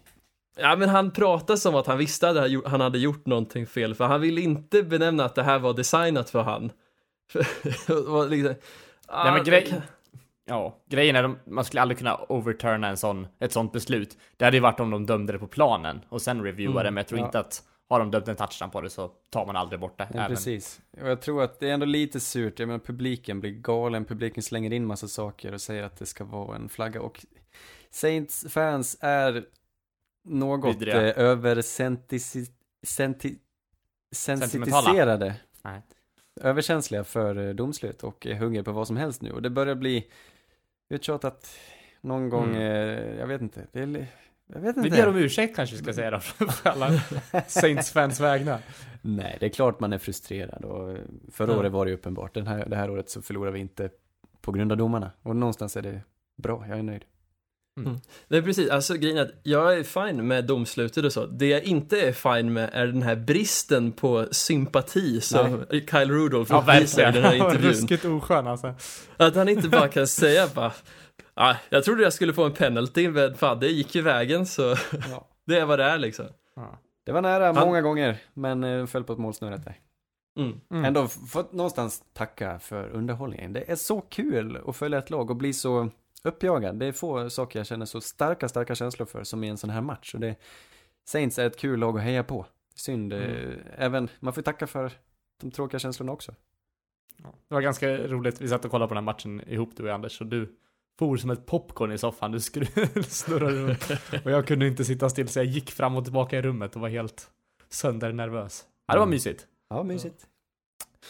Ja, men han pratar som att han visste att han hade gjort någonting fel, för han vill inte benämna att det här var designat för han.
liksom, ah, Nej, men grej... Ja, grejen är att man skulle aldrig kunna overturna en sån, ett sånt beslut. Det hade ju varit om de dömde det på planen och sen reviewade mm, men jag tror ja. inte att har de dömt en touchdown på det så tar man aldrig bort det.
Ja, även. Precis. Och jag tror att det är ändå lite surt. Jag menar publiken blir galen, publiken slänger in massa saker och säger att det ska vara en flagga. Och Saints fans är något eh, översensitiserade. Överkänsliga för eh, domslut och är hungriga på vad som helst nu. Och det börjar bli uttjatat någon gång, mm. eh, jag vet inte. Det är, jag vet inte.
Vi ber om ursäkt kanske vi ska säga då, för alla Saints-fans vägnar.
Nej, det är klart man är frustrerad och förra mm. året var det uppenbart. Den här, det här året så förlorar vi inte på grund av domarna. Och någonstans är det bra, jag är nöjd.
Det är precis, alltså grejen är att jag är fine med domslutet och så. Det jag inte är fine med är den här bristen på sympati som Kyle Rudolph uppvisar i den här intervjun.
Ruskigt oskön alltså.
Att han inte bara kan säga bara, ah, jag trodde jag skulle få en penalty, men fan det gick ju vägen så
Ja.
det är vad det är liksom.
Det var nära
Han-
många gånger, men eh, föll på ett målsnöret där.
Mm.
Mm.
Ändå fått någonstans tacka för underhållningen. Det är så kul att följa ett lag och bli så uppjagad. Det är få saker jag känner så starka, starka känslor för som i en sån här match. Och det, Saints är ett kul lag att heja på. Synd, eh, även, man får tacka för de tråkiga känslorna också.
Det var ganska roligt, vi satt och kollade på den här matchen ihop du och Anders, och du for som ett popcorn i soffan, du snurrade runt. Och jag kunde inte sitta still så jag gick fram och tillbaka i rummet och var helt söndernervös. Ja, det var mysigt.
Ja, mysigt.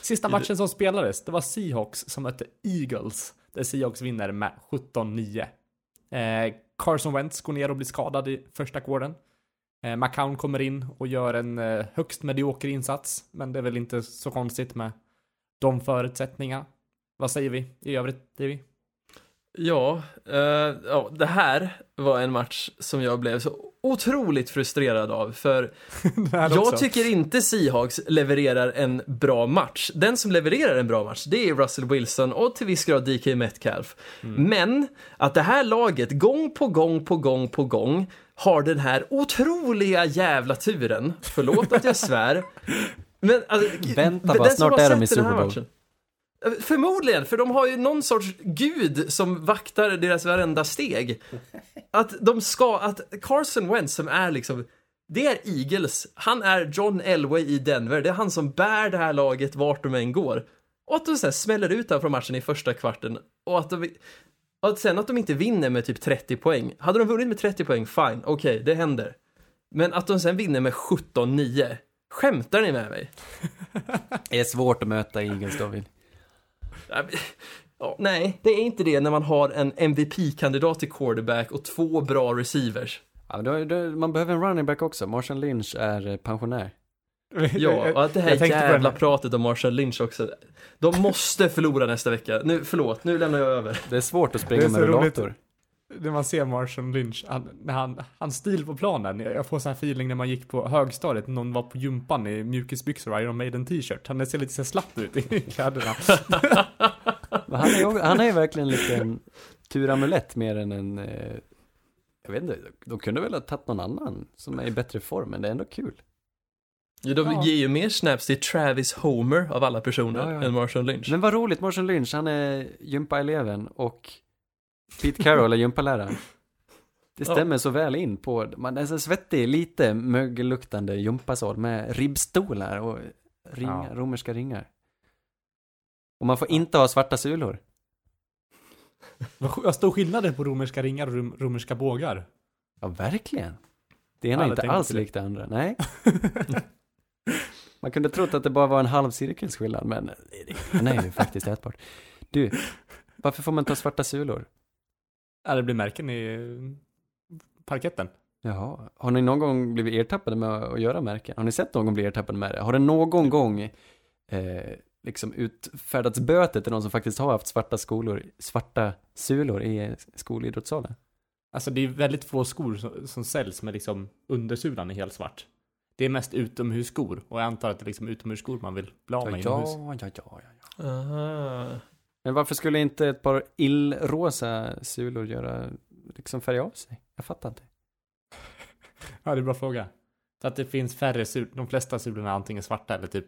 Sista matchen som spelades, det var Seahawks som mötte Eagles. Där Seahawks vinner med 17-9. Eh, Carson Wentz går ner och blir skadad i första quartern. Eh, McCown kommer in och gör en eh, högst medioker insats. Men det är väl inte så konstigt med de förutsättningarna. Vad säger vi i övrigt, Davy?
Ja, eh, ja, det här var en match som jag blev så otroligt frustrerad av för jag tycker inte Seahawks levererar en bra match. Den som levererar en bra match, det är Russell Wilson och till viss grad DK Metcalf. Men att det här laget gång på gång på gång på gång har den här otroliga jävla turen, förlåt att jag svär, men alltså,
Vänta bara, snart är de i Super Bowl.
matchen- Förmodligen, för de har ju någon sorts gud som vaktar deras varenda steg. Att de ska, att Carson Wentz som är liksom, det är Eagles, han är John Elway i Denver, det är han som bär det här laget vart de än går. Och att de sen smäller ut honom från matchen i första kvarten och att de, och att sen att de inte vinner med typ 30 poäng. Hade de vunnit med 30 poäng, fine, okej, det händer. Men att de sen vinner med 17-9, skämtar ni med mig?
Det är svårt att möta Eagles, David.
Ja, nej, det är inte det när man har en MVP-kandidat till quarterback och två bra receivers.
Ja, då, då, man behöver en running back också. Marshall Lynch är eh, pensionär.
Ja, och att det här jävla
den-
pratet om Marshall Lynch också. De måste förlora nästa vecka. Nu, förlåt, nu lämnar jag över.
Det är svårt att
Det
springa med
roligt.
rullator.
När man ser Marshall Lynch, han, när han, hans stil på planen, jag får sån här feeling när man gick på högstadiet, någon var på gympan i mjukisbyxor och Iron Maiden t-shirt. Han ser lite så slapp ut i kläderna.
Men han är ju han är verkligen lite en turamulett mer än en... Eh, jag vet inte, de kunde väl ha tagit någon annan som är i bättre form, men det är ändå kul.
Ja, De
Ja.
ger ju mer snaps till Travis Homer av alla personer
Ja, ja.
än Marshall Lynch.
Men vad roligt, Marshall Lynch, han är gympaeleven och Pete Carroll är gympaläraren. Det
Ja.
stämmer så väl in på, man är så svettig, lite mögelluktande gympasal med ribbstolar och ringar,
Ja.
romerska ringar. Och man får inte ha svarta sulor.
Vad stor skillnad det är på romerska ringar och rom, romerska bågar.
Ja, verkligen. Det ena är inte alls
det.
likt det andra, nej. Man kunde trott att det bara var en halv cirkelsskillnad, men den är ju faktiskt ätbart. Du, varför får man ha svarta sulor?
Ja, det blir märken i parketten.
Jaha, har ni någon gång blivit ertappade med att göra märken? Har ni sett någon bli ertappade med det? Har det någon gång eh, liksom utfärdats böter till någon som faktiskt har haft svarta skolor, svarta sulor i skolidrottssalen?
Alltså det är väldigt få skor som, som säljs med liksom undersulan är helt svart. Det är mest utomhusskor och jag antar att det är liksom utomhusskor man vill bli av
Ja,
med
ja,
inomhus.
ja, ja, ja, ja.
Aha.
Men varför skulle inte ett par illrosa sulor göra, liksom färga av sig? Jag fattar inte.
Ja, det är en bra fråga. Så att det finns färre sulor, de flesta sulorna är antingen svarta eller typ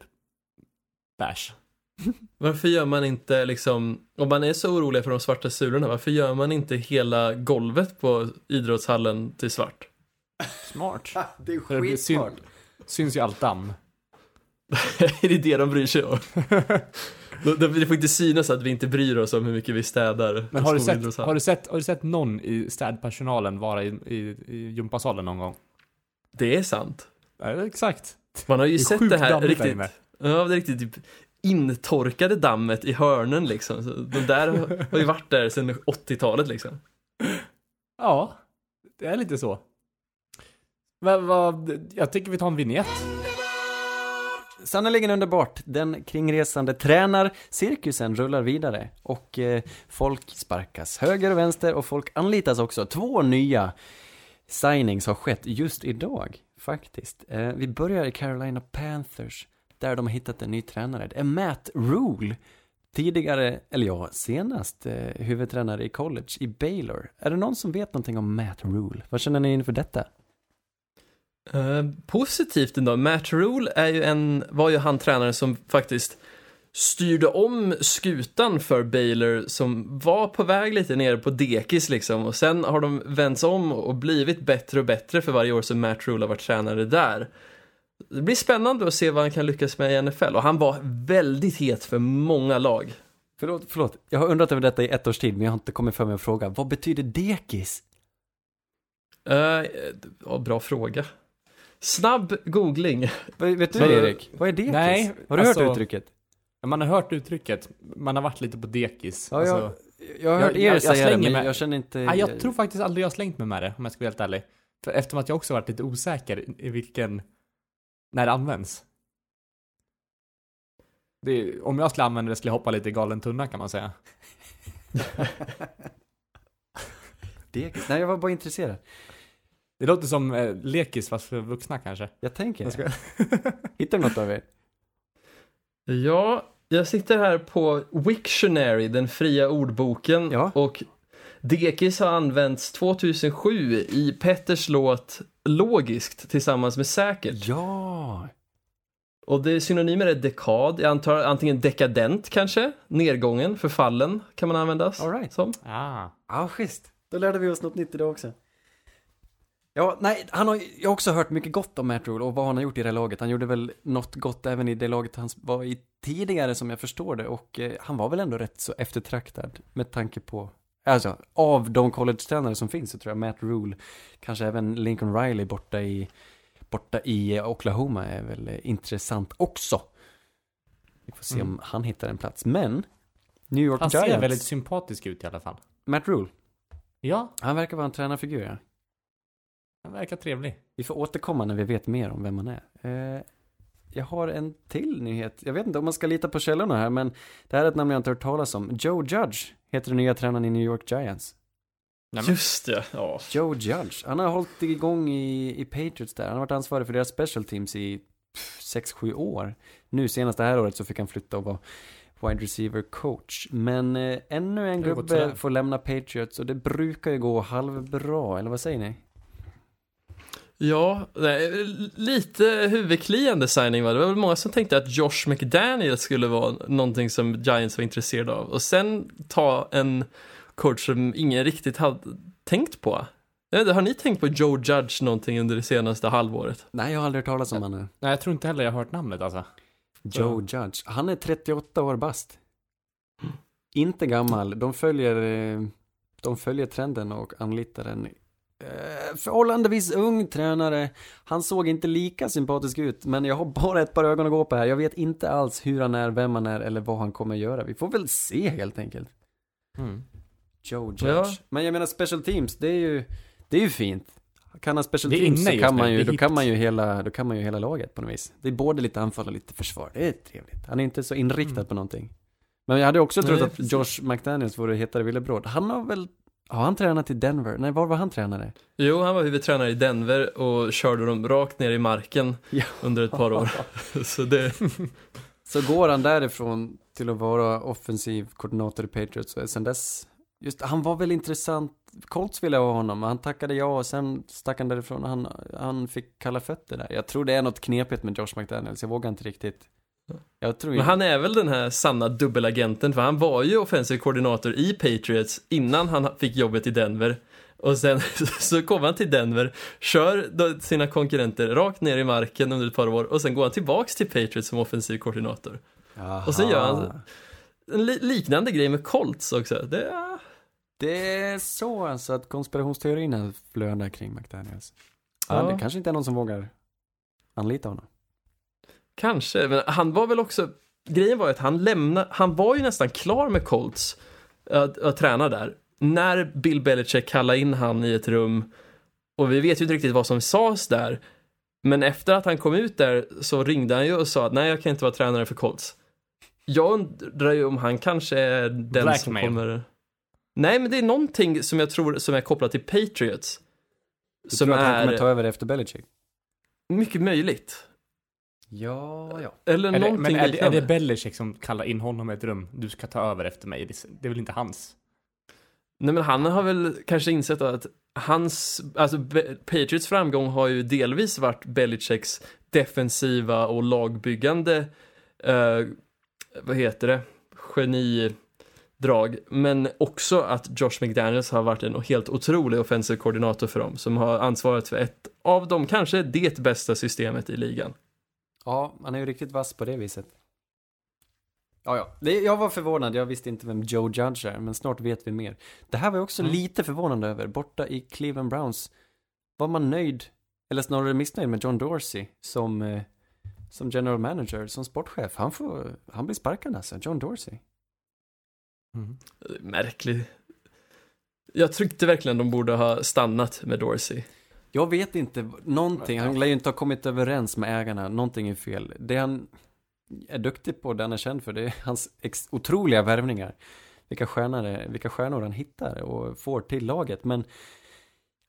beige.
Varför gör man inte liksom, om man är så orolig för de svarta sulorna, varför gör man inte hela golvet på idrottshallen till svart?
Smart.
Det är
För det syns ju allt damm.
är det det de bryr sig om? De- de- Det får inte synas att vi inte bryr oss om hur mycket vi städar
Men har du, sett, har, du sett, har du sett någon i städpersonalen vara i, i, i gympasalen någon gång?
Det är sant.
Ja, exakt.
Man har ju
Det
sett det här riktigt, ja, det är riktigt typ intorkade dammet i hörnen liksom. Så de där har- ju varit där sedan 80-talet liksom.
Ja, det är lite så. Vad, vad, jag tycker vi tar en vignett.
Sannerligen underbart. Den kringresande tränar cirkusen rullar vidare och eh, folk sparkas höger och vänster och folk anlitas också. Två nya signings har skett just idag, faktiskt. Eh, vi börjar i Carolina Panthers, där de har hittat en ny tränare. Det är Matt Rule, tidigare, eller ja, senast eh, huvudtränare i college i Baylor. Är det någon som vet någonting om Matt Rule? Vad känner ni inför detta?
Eh, positivt ändå, Matt Rule är ju en, var ju han tränaren som faktiskt styrde om skutan för Baylor som var på väg lite ner på dekis liksom och sen har de vänts om och blivit bättre och bättre för varje år som Matt Rule har varit tränare där. Det blir spännande att se vad han kan lyckas med i NFL och han var väldigt het för många lag.
Förlåt, förlåt. Jag har undrat över detta i ett års tid, men jag har inte kommit för mig att fråga. Vad betyder dekis?
Uh, ja, bra fråga. Snabb googling.
Vet du Erik? Vad är dekis?
Nej,
har du
alltså-
hört uttrycket?
Man har hört uttrycket, man har varit lite på dekis.
Ja,
alltså,
jag, jag har hört er säga det, men jag känner inte...
Nej, jag tror faktiskt aldrig jag har slängt mig med det, om jag ska vara helt ärlig. För eftersom att jag också varit lite osäker i- i vilken, när det används. Det är, om jag skulle använda det skulle jag hoppa lite i galen tunna kan man säga.
Dekis? Nej, jag var bara intresserad.
Det låter som eh, lekis fast för vuxna kanske.
Jag tänker
Jag ska...
Hittar du något av er?
Ja, jag sitter här på Wiktionary, den fria ordboken
Ja.
och dekis har använts 2007 i Petters låt Logiskt tillsammans med Säkert.
Ja!
Och det synonymer är dekad, jag antar antingen dekadent kanske, nedgången, förfallen kan man användas
All right.
som.
Ah.
Ja, schysst. Då lärde vi oss något nytt idag också. Ja, nej, han har, jag har också hört mycket gott om Matt Rule och vad han har gjort i det här laget. Han gjorde väl något gott även i det laget han var i tidigare som jag förstår det och eh, han var väl ändå rätt så eftertraktad med tanke på, alltså av de college-tränare som finns så tror jag Matt Rule, kanske även Lincoln Riley borta i, borta i eh, Oklahoma är väl eh, intressant också. Vi får se
Mm.
om han hittar en plats, men New York
Han
Giants,
ser väldigt sympatisk ut i alla fall.
Matt Rule,
Ja,
han verkar vara en tränarfigur ja.
Han verkar trevlig.
Vi får återkomma när vi vet mer om vem han är. Eh, jag har en till nyhet. Jag vet inte om man ska lita på källorna här, men det här är ett namn jag inte hört talas om. Joe Judge heter den nya tränaren i New York Giants.
Nej, men-
Just ja, ja.
Joe Judge. Han har hållit igång i, i Patriots där. Han har varit ansvarig för deras special teams i 6-7 år. Nu senast det här året så fick han flytta och vara wide receiver coach. Men eh, ännu en
Det
gubbe får lämna Patriots och det brukar ju gå halvbra, eller vad säger ni?
Ja, nej, lite huvudkliande signing va? Det var väl många som tänkte att Josh McDaniel skulle vara någonting som Giants var intresserade av. Och sen ta en coach som ingen riktigt hade tänkt på. Inte, Har ni tänkt på Joe Judge någonting under det senaste halvåret?
Nej, jag har aldrig hört talas om honom.
Nej, jag tror inte heller jag har hört namnet alltså.
Joe Judge. Han är 38 år bast. Inte gammal. De följer, eh, de följer trenden och anlitar en förhållandevis ung tränare. Han såg inte lika sympatisk ut, men jag har bara ett par ögon att gå på här. Jag vet inte alls hur han är, vem han är eller vad han kommer göra. Vi får väl se helt enkelt.
Mm.
Joe Judge.
Ja.
Men jag menar special teams, det är ju, det är ju fint. Kan han special teams så kan man ju, då kan man ju hela, då kan man ju hela laget på något vis. Det är både lite anfall och lite försvar. Det är trevligt. Han är inte så inriktad
Mm.
på någonting. Men jag hade också trott
Nej,
att
precis.
Josh McDaniels vore hetare villebråd. Han har väl, har han tränat i Denver? Nej, var var han tränare?
Jo, han var huvudtränare i Denver och körde dem rakt ner i marken
Ja.
under ett par år. Så det,
Så går han därifrån till att vara offensiv koordinator i Patriots och sen dess, just han var väl intressant. Colts ville ha honom, han tackade ja och sen stack han därifrån. Han, han fick kalla fötter där. Jag tror det är något knepigt med Josh McDaniels, jag vågar inte riktigt. Jag tror
men han är väl den här sanna dubbelagenten, för han var ju offensiv koordinator i Patriots innan han fick jobbet i Denver. Och sen så kom han till Denver, kör sina konkurrenter rakt ner i marken under ett par år och sen går han tillbaks till Patriots som offensiv koordinator.
Jaha.
Och sen gör han- En li- liknande grej med Colts också. Det är...
Det är så alltså att konspirationsteorierna flödar kring McDaniels. Ja,
Ja.
det kanske inte är någon som vågar anlita honom.
Kanske, men han var väl också, grejen var ju att han lämnade, han var ju nästan klar med Colts att, att träna där. När Bill Belichick kallade in han i ett rum och vi vet ju inte riktigt vad som sades där. Men efter att han kom ut där så ringde han ju och sa att nej jag kan inte vara tränare för Colts. Jag undrar ju om han kanske är den
Blackmail.
som kommer... Nej men det är någonting som jag tror som är kopplat till Patriots.
Du
som
tror att han
är
kommer ta över efter Belichick?
mycket möjligt.
Ja, ja.
Eller
Är det,
någonting
men är det, är det Belichick som kallar in honom i ett rum? Du ska ta över efter mig. Det, är väl inte hans?
Nej men han har väl kanske insett att hans, alltså Patriots framgång har ju delvis varit Belichicks defensiva och lagbyggande, eh, vad heter det, genidrag. Men också att Josh McDaniels har varit en helt otrolig offensiv koordinator för dem, som har ansvarat för ett av dem, kanske det bästa systemet i ligan.
Ja, han är ju riktigt vass på det viset. Ja, ja. Det, jag var förvånad, jag visste inte vem Joe Judge är, men snart vet vi mer. Det här var jag också
Mm.
lite förvånad över. Borta i Cleveland Browns var man nöjd, eller snarare missnöjd med John Dorsey som, eh, som general manager, som sportchef. Han får, han blir sparkad alltså, John Dorsey.
Märklig. Jag tyckte verkligen de borde ha stannat med Dorsey.
Jag vet inte, någonting, han lär ju inte ha kommit överens med ägarna, någonting är fel. Det han är duktig på, det han är känd för, det är hans ex- otroliga värvningar. Vilka stjärnor, det- vilka stjärnor han hittar och får till laget, men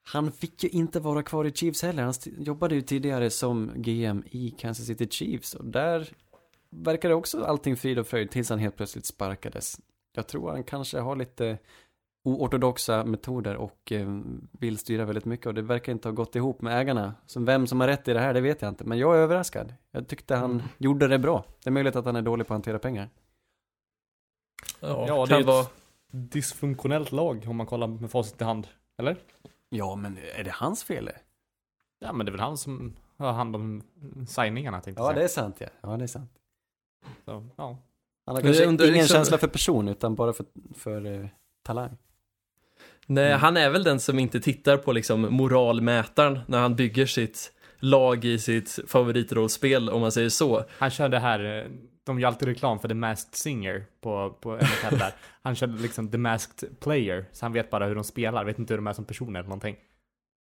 han fick ju inte vara kvar i Chiefs heller. Han jobbade ju tidigare som GM i Kansas City Chiefs och där verkade också allting frid och fröjd tills han helt plötsligt sparkades. Jag tror han kanske har lite oortodoxa metoder och eh, vill styra väldigt mycket och det verkar inte ha gått ihop med ägarna. Så vem som har rätt i det här, det vet jag inte. Men jag är överraskad. Jag tyckte han gjorde det bra. Det är möjligt att han är dålig på att hantera pengar.
Ja,
Ja, det
kan
är ett-
vara...
Dysfunktionellt lag om man kollar med facit i hand. Eller?
Ja, men är det hans fel? det?
Ja, men det är väl han som har hand om signingarna tänkte
Ja,
jag
det
säga.
är sant ja. Ja, det är sant.
Så, ja.
Han har kanske ingen
liksom-
känsla för person utan bara för, för eh, talang.
Nej,
Mm.
han är väl den som inte tittar på liksom moralmätaren när han bygger sitt lag i sitt favoritrollspel, om man säger så.
Han kör det här, eh, de gör alltid reklam för The Masked Singer på, på NFL där. Han kör liksom The Masked Player, så han vet bara hur de spelar, vet inte hur de är som personer eller någonting.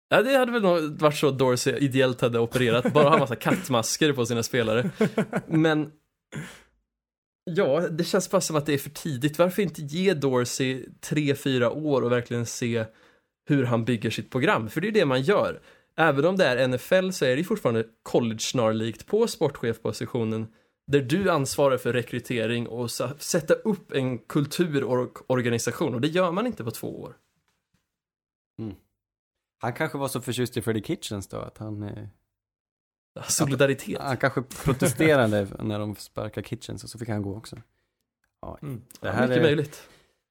Ja, det hade väl varit så Dorsey ideellt hade opererat, bara ha massa kattmasker på sina spelare. Men ja, det känns bara som att det är för tidigt. Varför inte ge Dorsey tre, fyra år och verkligen se hur han bygger sitt program? För det är det man gör. Även om det är NFL så är det fortfarande college-snarlikt på sportchefpositionen där du ansvarar för rekrytering och sätta upp en kultur och organisation och det gör man inte på två år. Mm.
Han kanske var så förtjust i Freddie Kitchens då att han, eh,
Solidaritet.
han kanske protesterade när de sparkade Kitchens och så fick han gå också. Ja,
Mm.
det
Ja,
här
mycket
är
möjligt.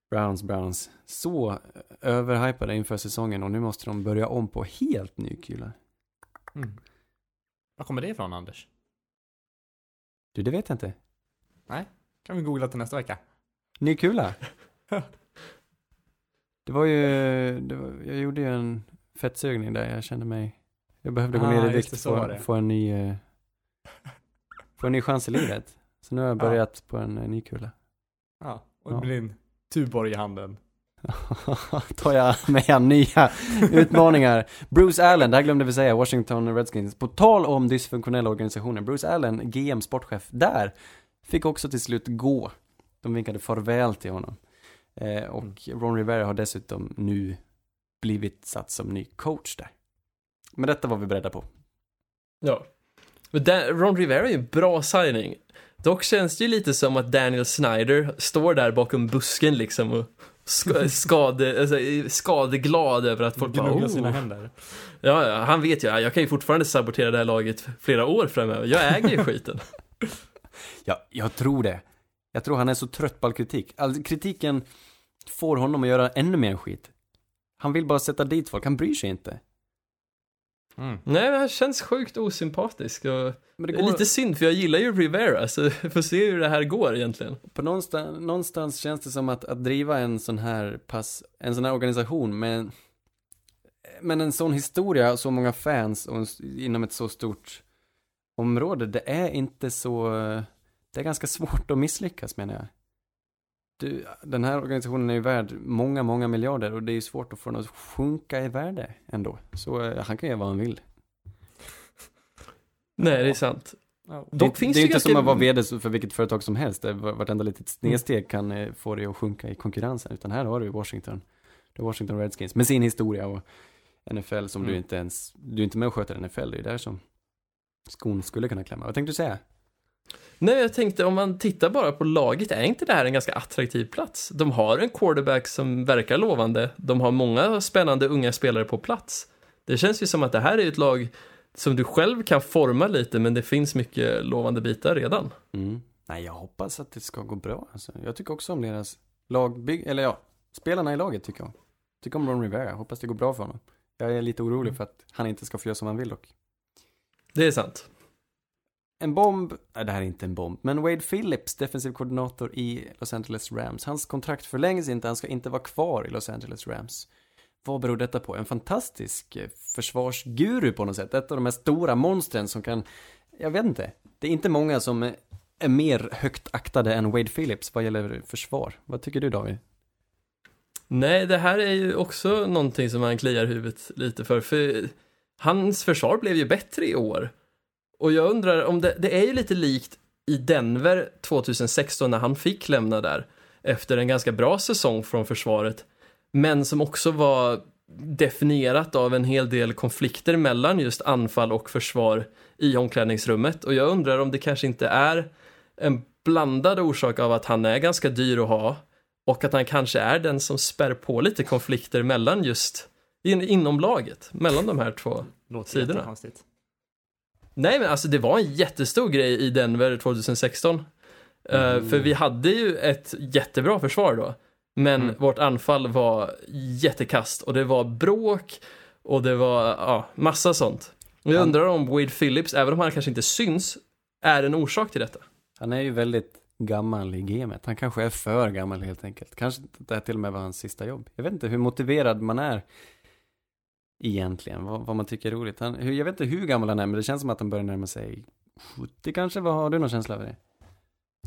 Browns, Browns. Så eh, överhypade inför säsongen och nu måste de börja om på helt ny kula.
Mm. Var kommer det ifrån Anders?
Du, det vet jag inte.
Kan vi googla till nästa vecka?
Ny kula? Det var ju, det var, jag gjorde ju en fettsugning där jag kände mig, jag behövde gå
Ah,
ner i
det,
vikt för att få en ny, eh, få en ny chans i livet. Så nu har jag
Ja.
börjat på en eh, ny kula.
Ja, och
Ja.
det blir en Tuborg i handen.
tar jag med an nya utmaningar. Bruce Allen, det här glömde vi säga, Washington Redskins. På tal om dysfunktionella organisationer, Bruce Allen, GM, sportchef, där fick också till slut gå. De vinkade farväl till honom. Eh, och Ron Rivera har dessutom nu blivit satt som ny coach där. Men detta var vi beredda på.
Ja. Men Dan- Ron Rivera är ju en bra signing. Dock känns det ju lite som att Daniel Snyder står där bakom busken liksom och sk- skade, alltså, skadeglad över att folk bara, oh.
sina händer.
Ja, ja, han vet ju, jag kan ju fortfarande sabotera det här laget flera år framöver. Jag äger ju skiten.
Ja, jag tror det. Jag tror han är så trött på all kritik. All kritiken får honom att göra ännu mer skit. Han vill bara sätta dit folk, han bryr sig inte.
Mm.
Nej, men han känns sjukt osympatisk och
Men
det är lite synd för jag gillar ju Rivera, så vi får se hur det här går egentligen.
På någonstans, någonstans känns det som att, att driva en sån här pass, en sån här organisation med men en sån historia och så många fans och inom ett så stort område, det är inte så, det är ganska svårt att misslyckas menar jag. Du, den här organisationen är ju värd många, många miljarder och det är ju svårt att få den att sjunka i värde ändå. Så eh, han kan göra vad han vill.
Nej, det är sant.
Ja.
Det,
Dock finns
det är
det
ju inte
ganska...
som att vara vd för vilket företag som helst. där Vartenda litet snedsteg kan eh, få dig att sjunka i konkurrensen. Utan här har du Washington. Du har Washington Redskins med sin historia och NFL som
Mm.
du inte ens, du är inte med och sköter NFL. Det är där som skon skulle kunna klämma. Vad tänkte du säga?
Nej, jag tänkte om man tittar bara på laget, är inte det här en ganska attraktiv plats? De har en quarterback som verkar lovande, de har många spännande unga spelare på plats. Det känns ju som att det här är ett lag som du själv kan forma lite, men det finns mycket lovande bitar redan.
Mm. Nej, jag hoppas att det ska gå bra. Alltså, jag tycker också om deras lagbygg, eller ja, spelarna i laget tycker jag. Tycker om Ron Rivera, hoppas det går bra för honom. Jag är lite orolig för att han inte ska få göra som han vill dock.
Det är sant.
En bomb, nej det här är inte en bomb, men Wade Phillips, defensiv koordinator i Los Angeles Rams, hans kontrakt förlängs inte, han ska inte vara kvar i Los Angeles Rams. Vad beror detta på? En fantastisk eh, försvarsguru på något sätt, ett av de här stora monstren som kan, jag vet inte, det är inte många som eh, är mer högt aktade än Wade Phillips vad gäller försvar. Vad tycker du David?
Nej, det här är ju också någonting som man kliar huvudet lite för, för hans försvar blev ju bättre i år. Och jag undrar om det, det är ju lite likt i Denver 2016 när han fick lämna där efter en ganska bra säsong från försvaret, men som också var definierat av en hel del konflikter mellan just anfall och försvar i omklädningsrummet. Och jag undrar om det kanske inte är en blandad orsak av att han är ganska dyr att ha och att han kanske är den som spär på lite konflikter mellan just in, inom laget, mellan de här två.
Låter
Sidorna.
jättekonstigt.
Nej men alltså det var en jättestor grej i Denver 2016. Eh,
Mm.
för vi hade ju ett jättebra försvar då. Men
Mm.
vårt anfall var jättekast och det var bråk och det var ja, massa sånt. Jag
Han-
undrar om Wade Phillips, även om han kanske inte syns, är en orsak till detta.
Han är ju väldigt gammal i gamet. Han kanske är för gammal helt enkelt. Kanske det här till och med var hans sista jobb. Jag vet inte hur motiverad man är egentligen. Vad, vad man tycker är roligt. Han, jag vet inte hur gammal han är, men det känns som att han börjar närma sig 70 kanske. Vad har du någon känsla över det?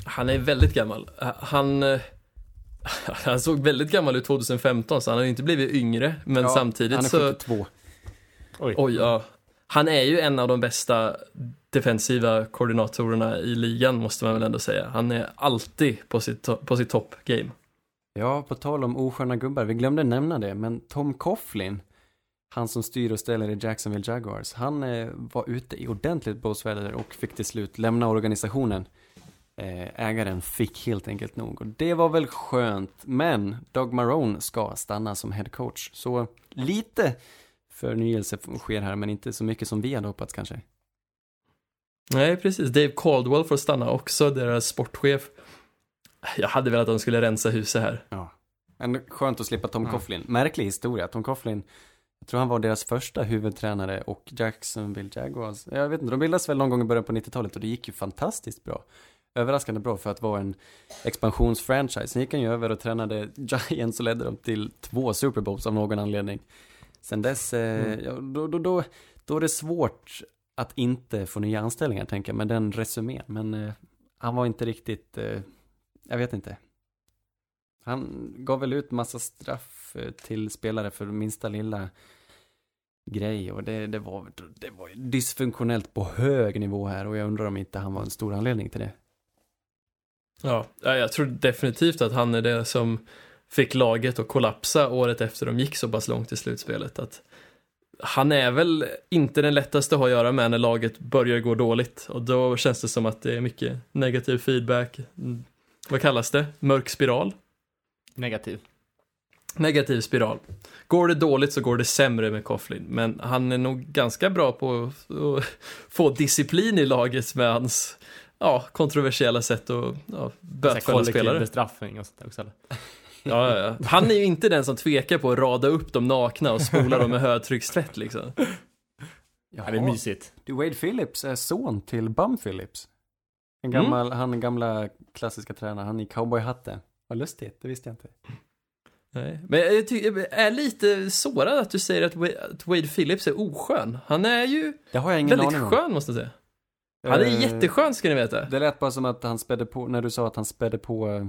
Han är väldigt gammal. Han, eh, han såg väldigt gammal ut 2015 så han har inte blivit yngre. Men
Ja,
samtidigt
Han är
så...
72.
Oj.
Oj, ja. Han är ju en av de bästa defensiva koordinatorerna i ligan, måste man väl ändå säga. Han är alltid på sitt, på sitt topp-game.
Ja, på tal om osköna gubbar. Vi glömde nämna det, men Tom Coughlin, han som styr och ställer i Jacksonville Jaguars, han eh, var ute i ordentligt blåsväder och fick till slut lämna organisationen. Eh, ägaren fick helt enkelt nog och det var väl skönt, men Doug Marone ska stanna som head coach. Så lite förnyelse sker här, men inte så mycket som vi hade hoppats kanske.
Nej, precis. Dave Caldwell får stanna också, deras sportchef. Jag hade velat att de skulle rensa huset här.
Ja. Men skönt att slippa Tom. Coughlin. Märklig historia. Tom Coughlin, jag tror han var deras första huvudtränare och Jacksonville Jaguars. Jag vet inte, de bildades väl någon gång i början på 90-talet och det gick ju fantastiskt bra. Överraskande bra för att vara en expansionsfranchise. Sen gick han ju över och tränade Giants och ledde dem till två Super Bowls av någon anledning. Sen dess, eh,
Mm.
ja, då, då, då, då är det svårt att inte få nya anställningar tänker jag med den resumén. Men eh, han var inte riktigt, eh, jag vet inte. Han gav väl ut massa straff eh, till spelare för minsta lilla grej och det, det, var, det var dysfunktionellt på hög nivå här och jag undrar om inte han var en stor anledning till det.
Ja, jag tror definitivt att han är det som fick laget att kollapsa året efter de gick så pass långt i slutspelet. Att han är väl inte den lättaste att ha att göra med när laget börjar gå dåligt och då känns det som att det är mycket negativ feedback. Mm, vad kallas det? Mörk spiral?
Negativ.
Negativ spiral. Går det dåligt så går det sämre med Coughlin, men han är nog ganska bra på att få disciplin i laget med hans ja, kontroversiella sätt att ja, bötfälla spelare.
bestraffning och sånt där också. eller?
Ja, ja, ja. Han är ju inte den som tvekar på att rada upp dem nakna och spola dem med högtryckstvätt liksom.
Ja, det är mysigt.
Du, Wade Phillips är son till Bum Phillips. En
Mm.
gammal, han gamla klassiska tränare, han i cowboyhatten. Vad lustigt, det visste jag inte.
Nej. Men jag tycker, jag är lite sårad att du säger att Wa- att Wade Phillips är oskön. Han är ju
Det har jag ingen
väldigt
aning om.
skön måste jag säga. Han är
Eh,
jätteskön ska ni veta.
Det lät bara som att han spädde på, när du sa att han spädde på eh,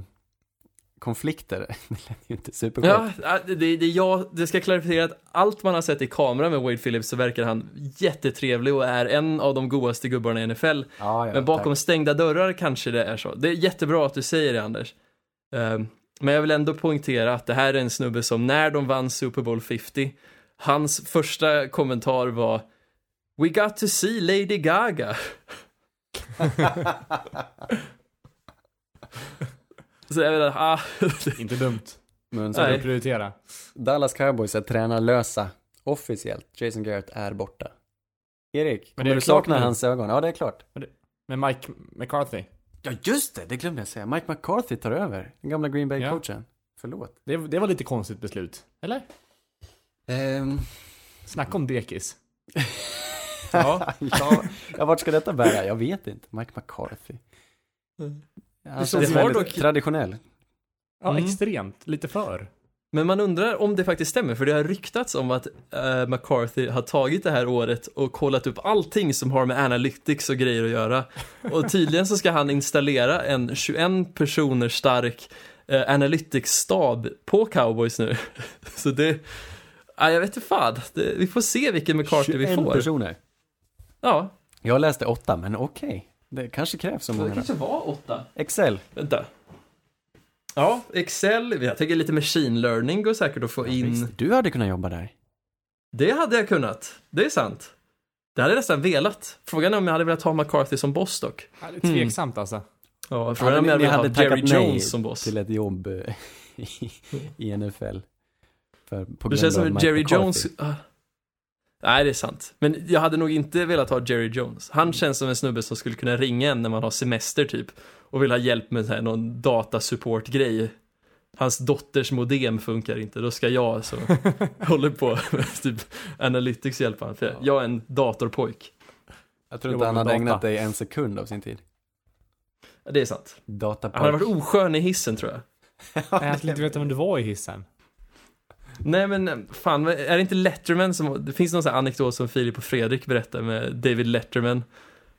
konflikter. Det lät ju inte superskönt.
Ja, det, det, jag, det ska klarifiera att allt man har sett i kamera med Wade Phillips så verkar han jättetrevlig och är en av de godaste gubbarna i NFL.
Ja, ja,
Men bakom
tack.
stängda dörrar kanske det är så. Det är jättebra att du säger det Anders. Ehm, men jag vill ändå poängtera att det här är en snubbe som när de vann Super Bowl 50, hans första kommentar var We got to see Lady Gaga. Så jag menar, ah,
Inte dumt.
Men
Så att prioritera.
Dallas Cowboys är tränarlösa. Officiellt. Jason Garrett är borta. Erik,
Men
kommer
är
du
det
sakna hans ögon? Ja, det är klart.
Med Mike McCarthy.
Ja, just det! Det glömde jag säga. Mike McCarthy tar över. Den gamla Green Bay-coachen. Förlåt.
Det, det var lite konstigt beslut. Eller?
Ehm,
Snacka om dekis.
ja. ja, ja, vart ska detta bära? Jag vet inte. Mike McCarthy. Han
Det
känns
har
väldigt
dock-
traditionell.
Ja,
Mm.
extremt. Lite för.
Men man undrar om det faktiskt stämmer, för det har ryktats om att eh, McCarthy har tagit det här året och kollat upp allting som har med analytics och grejer att göra. Och tydligen så ska han installera en 21 personer stark eh, analytics-stab på cowboys nu. Så det, ja, jag vet inte fan, det, vi får se vilken McCarthy vi
21
får.
personer.
Ja,
Jag läste åtta, men okej. Det kanske krävs så
det
många.
kanske var åtta.
Excel.
Vänta. Ja, Excel, jag tänker lite machine learning går säkert att få in.
Visst, Du hade kunnat jobba där.
Det hade jag kunnat. Det är sant. Det hade jag nästan velat. Frågan är om jag hade velat ha McCarthy som boss dock.
Ja, det är tveksamt alltså.
Ja, frågan är om jag hade
hade
velat ha Jerry Jones som boss.
till ett jobb eh, i, i NFL. För, på
Det känns som att Jerry
McCarthy.
Jones... Ah. Nej, det är sant. Men jag hade nog inte velat ha Jerry Jones. Han känns som en snubbe som skulle kunna ringa en när man har semester typ. Och vill ha hjälp med så här, någon datasupport-grej. Hans dotters modem funkar inte, då ska jag så håller på med typ analytics hjälpa honom. För jag är en datorpojk.
Jag tror inte han hade
data.
ägnat dig en sekund av sin tid.
Det är sant. Han hade
Datapojk.
varit oskön i hissen tror jag.
Nej, jag skulle inte veta vem du var i hissen.
Nej men fan, är det inte Letterman som, det finns någon sån här anekdot som Filip och Fredrik berättar med David Letterman.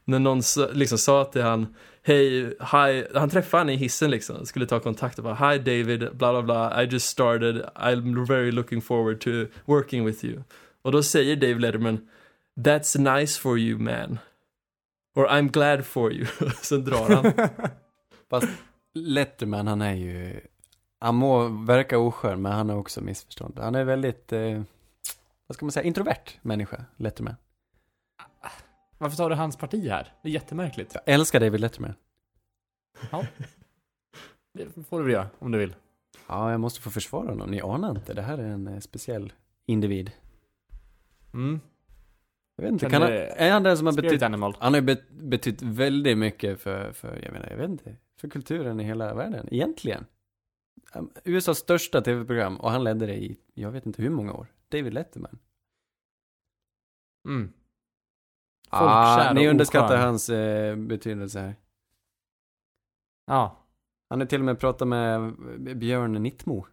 När någon liksom sa till han, hej, hi, han träffade han i hissen liksom, skulle ta kontakt och bara, hi David, bla bla bla, I just started, I'm very looking forward to working with you. Och då säger David Letterman, that's nice for you man. Or I'm glad for you. Sen drar han.
Fast Letterman, han är ju... Han må verka oskön, men han är också missförstånd. Han är väldigt, eh, vad ska man säga, introvert människa, Letterman.
Varför tar du hans parti här? Det är jättemärkligt.
Jag älskar David Letterman.
Det får du väl göra, om du vill.
Ja, jag måste få försvara honom. Ni anar inte, det här är en eh, speciell individ.
Mm.
Jag vet inte,
Kan
kan han, är han den som har betytt...
animal.
Han har ju bet, betytt väldigt mycket för, för, jag menar, jag vet inte, för kulturen i hela världen, egentligen. USAs största tv-program, och han ledde det i, jag vet inte hur många år. David Letterman.
Mm.
Ah,
Folkkär
ni
och
underskattar
oskön.
hans eh, betydelse här.
Ja.
Han har till och med pratat med Björn Nittmo.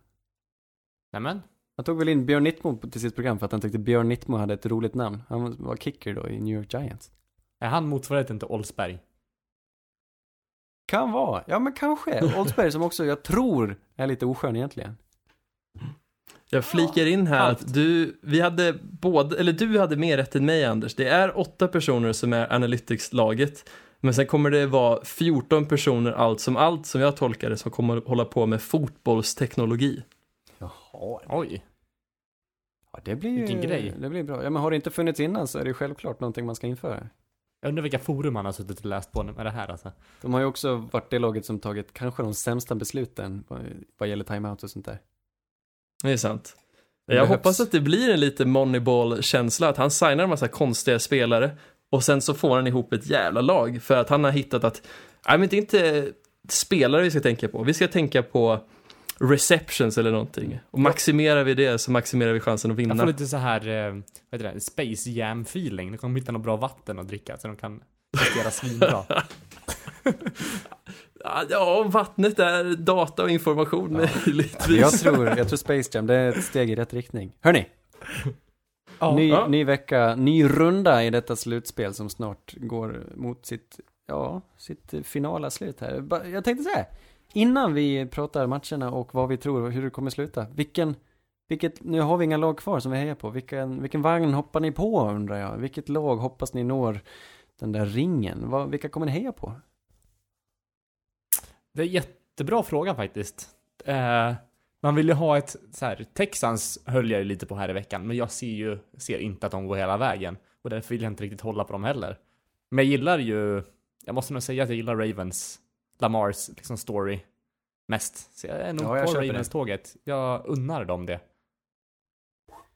Nämen.
Han tog väl in Björn Nittmo till sitt program för att han tyckte Björn Nittmo hade ett roligt namn. Han var kicker då i New York Giants.
Är han motsvarigheten till Oldsberg?
Kan vara, ja men kanske. Oldsberg som också jag tror är lite oskön egentligen.
Jag flikar in här
Allt.
att du, vi hade både, eller du hade mer rätt än mig Anders. Det är åtta personer som är Analytics-laget. Men sen kommer det vara 14 personer allt som allt som jag tolkar det som kommer hålla på med fotbollsteknologi.
Jaha.
Oj.
Ja, det blir ju,
Vilken grej.
Det blir bra. Ja men har det inte funnits innan så är det självklart någonting man ska införa.
Jag undrar vilka forum han har suttit och läst på med det här alltså.
De har ju också varit det laget som tagit kanske de sämsta besluten vad, vad gäller timeout och sånt där.
Det är sant. Jag
behövs.
hoppas att det blir en lite Moneyball-känsla, att han signar en massa konstiga spelare och sen så får han ihop ett jävla lag för att han har hittat att, nej men det är inte spelare vi ska tänka på, vi ska tänka på receptions eller någonting. Och maximerar vi det så maximerar vi chansen att
Jag får
vinna.
lite så här, eh, vad heter det, Space Jam feeling. De kommer hitta något bra vatten att dricka så de kan prestera svinbra.
Ja, vattnet är data och information möjligtvis.
Jag tror, jag tror Space Jam, det är ett steg i rätt riktning. Hörni! ny,
Ja.
ny vecka, ny runda i detta slutspel som snart går mot sitt, ja, sitt finala slut här. Jag tänkte så här, Innan vi pratar matcherna och vad vi tror och hur det kommer sluta. Vilken, vilket, nu har vi inga lag kvar som vi hejar på. Vilken, vilken vagn hoppar ni på undrar jag? Vilket lag hoppas ni når den där ringen? Vad, vilka kommer ni heja på?
Det är jättebra fråga faktiskt. Eh, man vill ju ha ett så här, Texans höll jag ju lite på här i veckan, men jag ser ju ser inte att de går hela vägen och därför vill jag inte riktigt hålla på dem heller. Men jag gillar ju, jag måste nog säga att jag gillar Ravens, Lamars liksom story mest. Så jag är nog
Ja, jag
på. Ravens-tåget. Jag unnar dem det.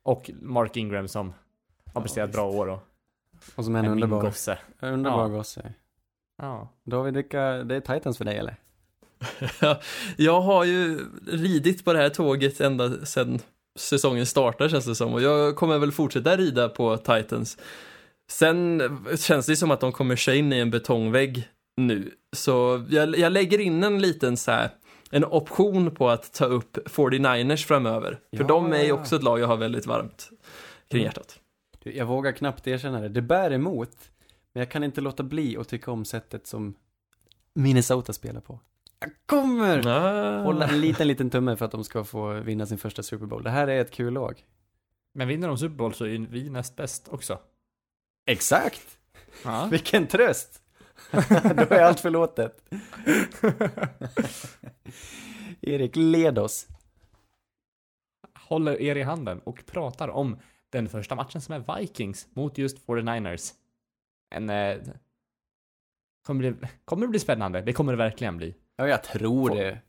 Och Mark Ingram som har presterat bra år och
Och som är en underbar,
gosse.
underbar
Ja.
gosse.
Ja.
David, vilka, det är Titans för dig eller?
Jag har ju ridit på det här tåget ända sedan säsongen startar känns det som och jag kommer väl fortsätta rida på Titans. Sen känns det som att de kommer köra in i en betongvägg nu. Så jag, jag lägger in en liten så här, en option på att ta upp 49ers framöver. För
Ja,
de är ju också ett lag jag har väldigt varmt kring
Mm.
hjärtat.
Jag vågar knappt erkänna det. Det bär emot. Men jag kan inte låta bli att tycka om sättet som Minnesota spelar på. Jag kommer
Ah.
hålla en liten, liten tumme för att de ska få vinna sin första Super Bowl. Det här är ett kul lag.
Men vinner de Super Bowl så är vi näst bäst också.
Exakt!
Ja.
Vilken tröst! Då är allt förlåtet. Erik, led oss.
håller er i handen och pratar om den första matchen som är Vikings mot just 49ers. En... Eh, kommer, det, kommer det bli spännande? Det kommer det verkligen bli.
Ja, jag tror det.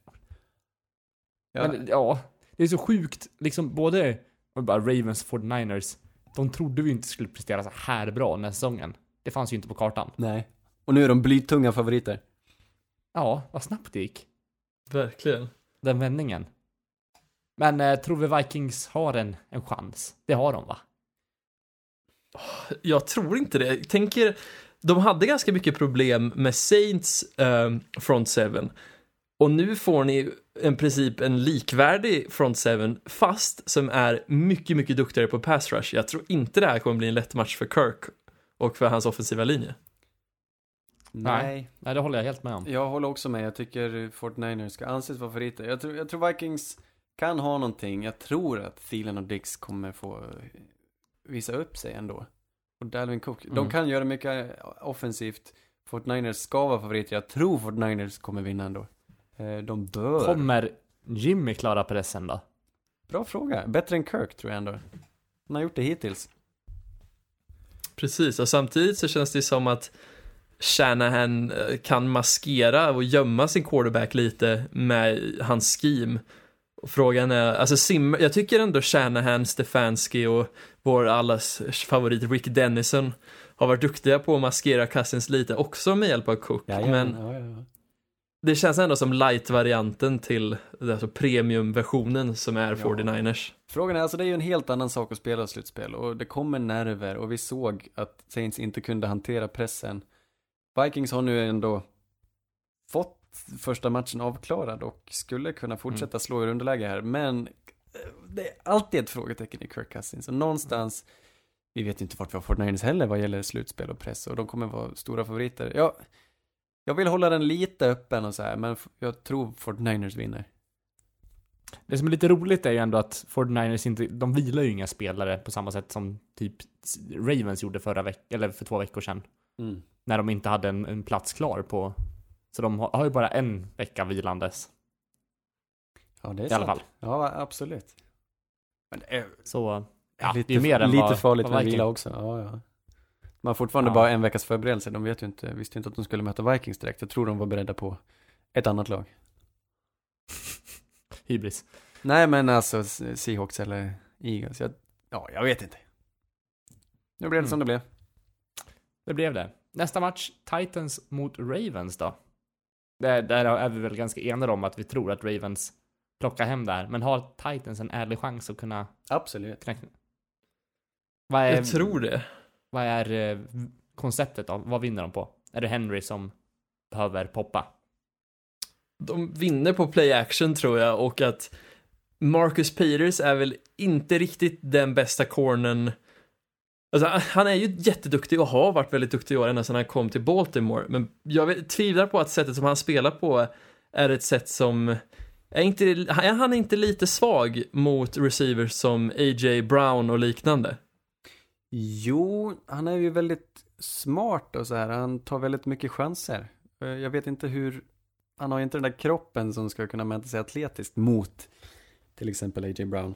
Ja,
Men ja, det är så sjukt. Liksom både bara Ravens 49ers. De trodde vi inte skulle prestera så här bra den här säsongen. Det fanns ju inte på kartan.
nej. Och nu är de blytunga favoriter.
Ja, vad snabbt det gick.
Verkligen.
Den vändningen. Men eh, tror vi Vikings har en, en chans? Det har de va?
Jag tror inte det. Jag tänker, de hade ganska mycket problem med Saints eh, front seven. Och nu får ni i princip en likvärdig front seven fast som är mycket, mycket duktigare på pass rush. Jag tror inte det här kommer bli en lätt match för Kirk och för hans offensiva linje.
Nej.
Nej, det håller jag helt med om.
Jag håller också med. Jag tycker 49ers ska anses vara favoriter. Jag tror, jag tror Vikings kan ha någonting. Jag tror att Thielen och Dix kommer få visa upp sig ändå. Och Dalvin Cook. De
Mm.
kan göra mycket offensivt. 49ers ska vara favoriter. Jag tror 49ers kommer vinna ändå. Eh, De bör.
Kommer Jimmy klara pressen då?
Bra fråga. Bättre än Kirk tror jag ändå. Han har gjort det hittills.
Precis, och samtidigt så känns det som att Shanahan eh, kan maskera och gömma sin quarterback lite med hans scheme. Och frågan är, alltså Sim, jag tycker ändå Shanahan, Stefanski och vår allas favorit Rick Dennison har varit duktiga på att maskera Cousins lite också med hjälp av Cook.
Jajamän.
Men
Ja, ja, ja.
det känns ändå som light-varianten till alltså premium-versionen som är
Ja.
49ers.
Frågan är alltså, det är ju en helt annan sak att spela slutspel och det kommer nerver och vi såg att Saints inte kunde hantera pressen. Vikings har nu ändå fått första matchen avklarad och skulle kunna fortsätta slå i underläge här, men eh, det är alltid ett frågetecken i Kirk Cousins och någonstans, vi vet inte vart vi har 49ers heller vad gäller slutspel och press och de kommer vara stora favoriter. Ja, jag vill hålla den lite öppen och så här, men jag tror 49ers vinner.
Det som är lite roligt är ju ändå att 49ers inte, de vilar ju inga spelare på samma sätt som typ Ravens gjorde förra veckan, eller för två veckor sedan.
Mm.
När de inte hade en, en plats klar på, så de har, ju bara en vecka vilandes.
Ja, det är
I alla
sant.
fall.
Ja, absolut. Men det är
Så, ja,
lite,
det är mer än
lite
vad,
farligt
vad
med vila också. Ja, ja. Man har fortfarande
Ja.
bara en veckas förberedelse. De vet ju inte, visste ju inte att de skulle möta Vikings direkt. Jag tror de var beredda på ett annat lag.
Hybris.
Nej, men alltså Seahawks eller Eagles. Jag, ja, jag vet inte. Nu blev det
Mm.
som det blev.
Det blev det. Nästa match, Titans mot Ravens då. Där, där är vi väl ganska enade om att vi tror att Ravens plockar hem det här. Men har Titans en ärlig chans att kunna
Absolut.
knäcka? Vad är,
Jag tror det.
vad är eh, konceptet av, vad vinner de på? Är det Henry som behöver poppa?
De vinner på play action tror jag och att Marcus Peters är väl inte riktigt den bästa cornern. Alltså, han är ju jätteduktig och har varit väldigt duktig i år ända sedan han kom till Baltimore. Men jag tvivlar på att sättet som han spelar på är ett sätt som är, inte, är han inte lite svag mot receivers som A.J. Brown och liknande?
Jo, han är ju väldigt smart och så här. Han tar väldigt mycket chanser. Eh, jag vet inte hur, han har ju inte den där kroppen som ska kunna mäta sig atletiskt mot till exempel A.J. Brown.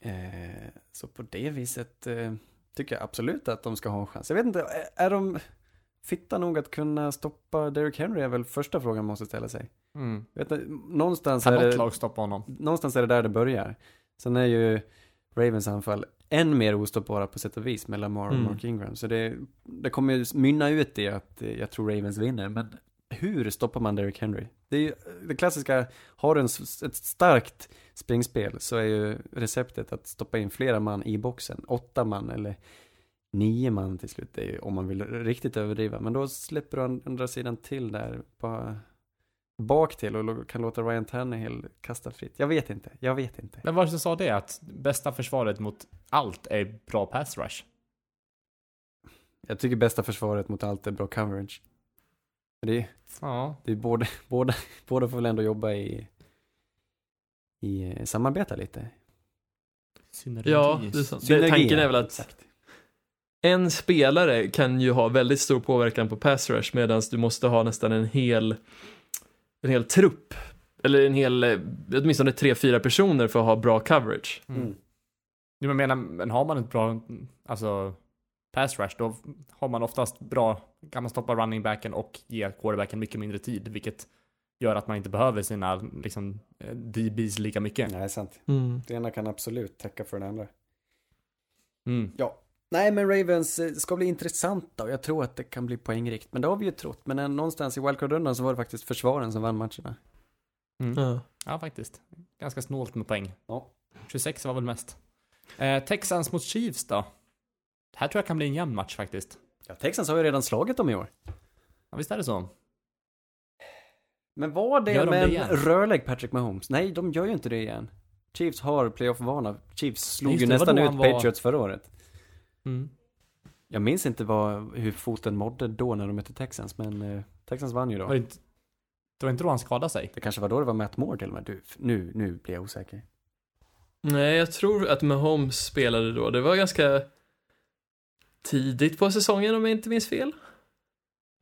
Eh, så på det viset eh, tycker jag absolut att de ska ha en chans. Jag vet inte, är- är de fitta nog att kunna stoppa Derrick Henry är väl första frågan man måste ställa sig.
Mm.
Vet inte, någonstans
Kan
är
något
det
lag stoppa honom?
någonstans är det där det börjar. Sen är ju Ravens anfall än mer ostoppbara på sätt och vis med Lamar och
Mm.
Mark Ingram. Så det, det kommer ju mynna ut i att jag tror Ravens vinner. Men hur stoppar man Derrick Henry? Det är ju det klassiska, har du en, ett starkt springspel så är ju receptet att stoppa in flera man i boxen. Åtta man eller nio man till slut, det är ju om man vill riktigt överdriva. Men då släpper du an- andra sidan till där, bara bak till och kan låta Ryan Tannehill kasta fritt. Jag vet inte, jag vet inte.
Men vad som sa det? Att bästa försvaret mot allt är bra pass rush?
Jag tycker bästa försvaret mot allt är bra coverage. Det är,
Ja.
det är både, båda, båda får väl ändå jobba i, i eh, samarbeta lite.
Synergi.
Ja, det är sant. Det,
Synergi,
tanken är väl att
Exakt.
en spelare kan ju ha väldigt stor påverkan på pass rush medan du måste ha nästan en hel en hel trupp eller en hel, eh, åtminstone tre, fyra personer för att ha bra coverage.
Mm.
Mm.
Men menar, men har man ett bra, alltså, pass rush, då har man oftast bra, kan man stoppa running backen och ge quarterbacken mycket mindre tid, vilket gör att man inte behöver sina, liksom, eh, DBs lika mycket.
Nej, sant.
Mm.
Det ena kan absolut täcka för den andra.
Mm.
Nej, men Ravens eh, ska bli intressanta och jag tror att det kan bli poängrikt. Men det har vi ju trott. Men eh, någonstans i wildcard-rundan så var det faktiskt försvaren som vann matcherna.
Mm.
Ja.
Ja, faktiskt. Ganska snålt med poäng.
Ja.
26 var väl mest. Eh, Texans mot Chiefs då? Det här tror jag kan bli en jämn match faktiskt.
Ja, Texans har ju redan slagit dem i år.
Ja, visst är det så?
Men var det
Gör de
med
det
en rörlig Patrick Mahomes? Nej, de gör ju inte det igen. Chiefs har playoff-vana. Chiefs slog ju
det, var
nästan ut
var-
Patriots förra året.
Mm.
Jag minns inte vad, hur foten mådde då när de mötte Texans, men eh, Texans vann ju då.
Var det, inte, det var inte då han skadade sig?
Det kanske var då det var Matt Moore till och med. Du, nu, nu blir jag osäker.
Nej, jag tror att Mahomes spelade då. Det var ganska tidigt på säsongen om jag inte minns fel.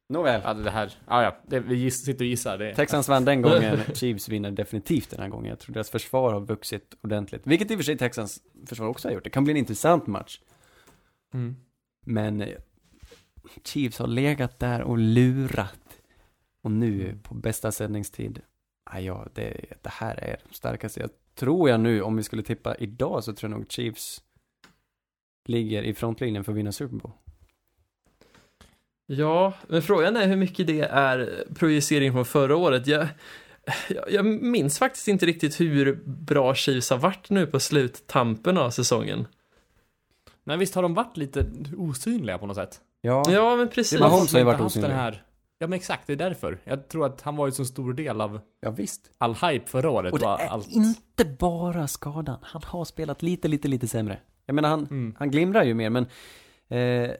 Nåväl.
Ja, det här, ja, ja, det, vi giss, sitter och gissar. Det,
Texans vann den gången, Chiefs vinner definitivt den här gången. Jag tror deras försvar har vuxit ordentligt. Vilket i och för sig Texans försvar också har gjort. Det kan bli en intressant match.
Mm.
Men eh, Chiefs har legat där och lurat. Och nu på bästa sändningstid. Ja, ja det, det här är de starkaste. Jag tror jag nu, om vi skulle tippa idag så tror jag nog Chiefs ligger i frontlinjen för att vinna Super Bowl.
Ja, men frågan är hur mycket det är projicering från förra året. Jag, jag, jag minns faktiskt inte riktigt hur bra Chiefs har varit nu på sluttampen av säsongen.
Nej, visst har de varit lite osynliga på något sätt?
Ja,
Ja, men precis.
Det var Mahomes har ju varit osynlig.
här. Ja, men exakt, det är därför. Jag tror att han var ju så stor del av
ja visst.
all hype förra året.
Och det
var
är
allt...
inte bara skadan. Han har spelat lite, lite, lite sämre. Jag menar, han,
Mm.
han glimrar ju mer, men eh,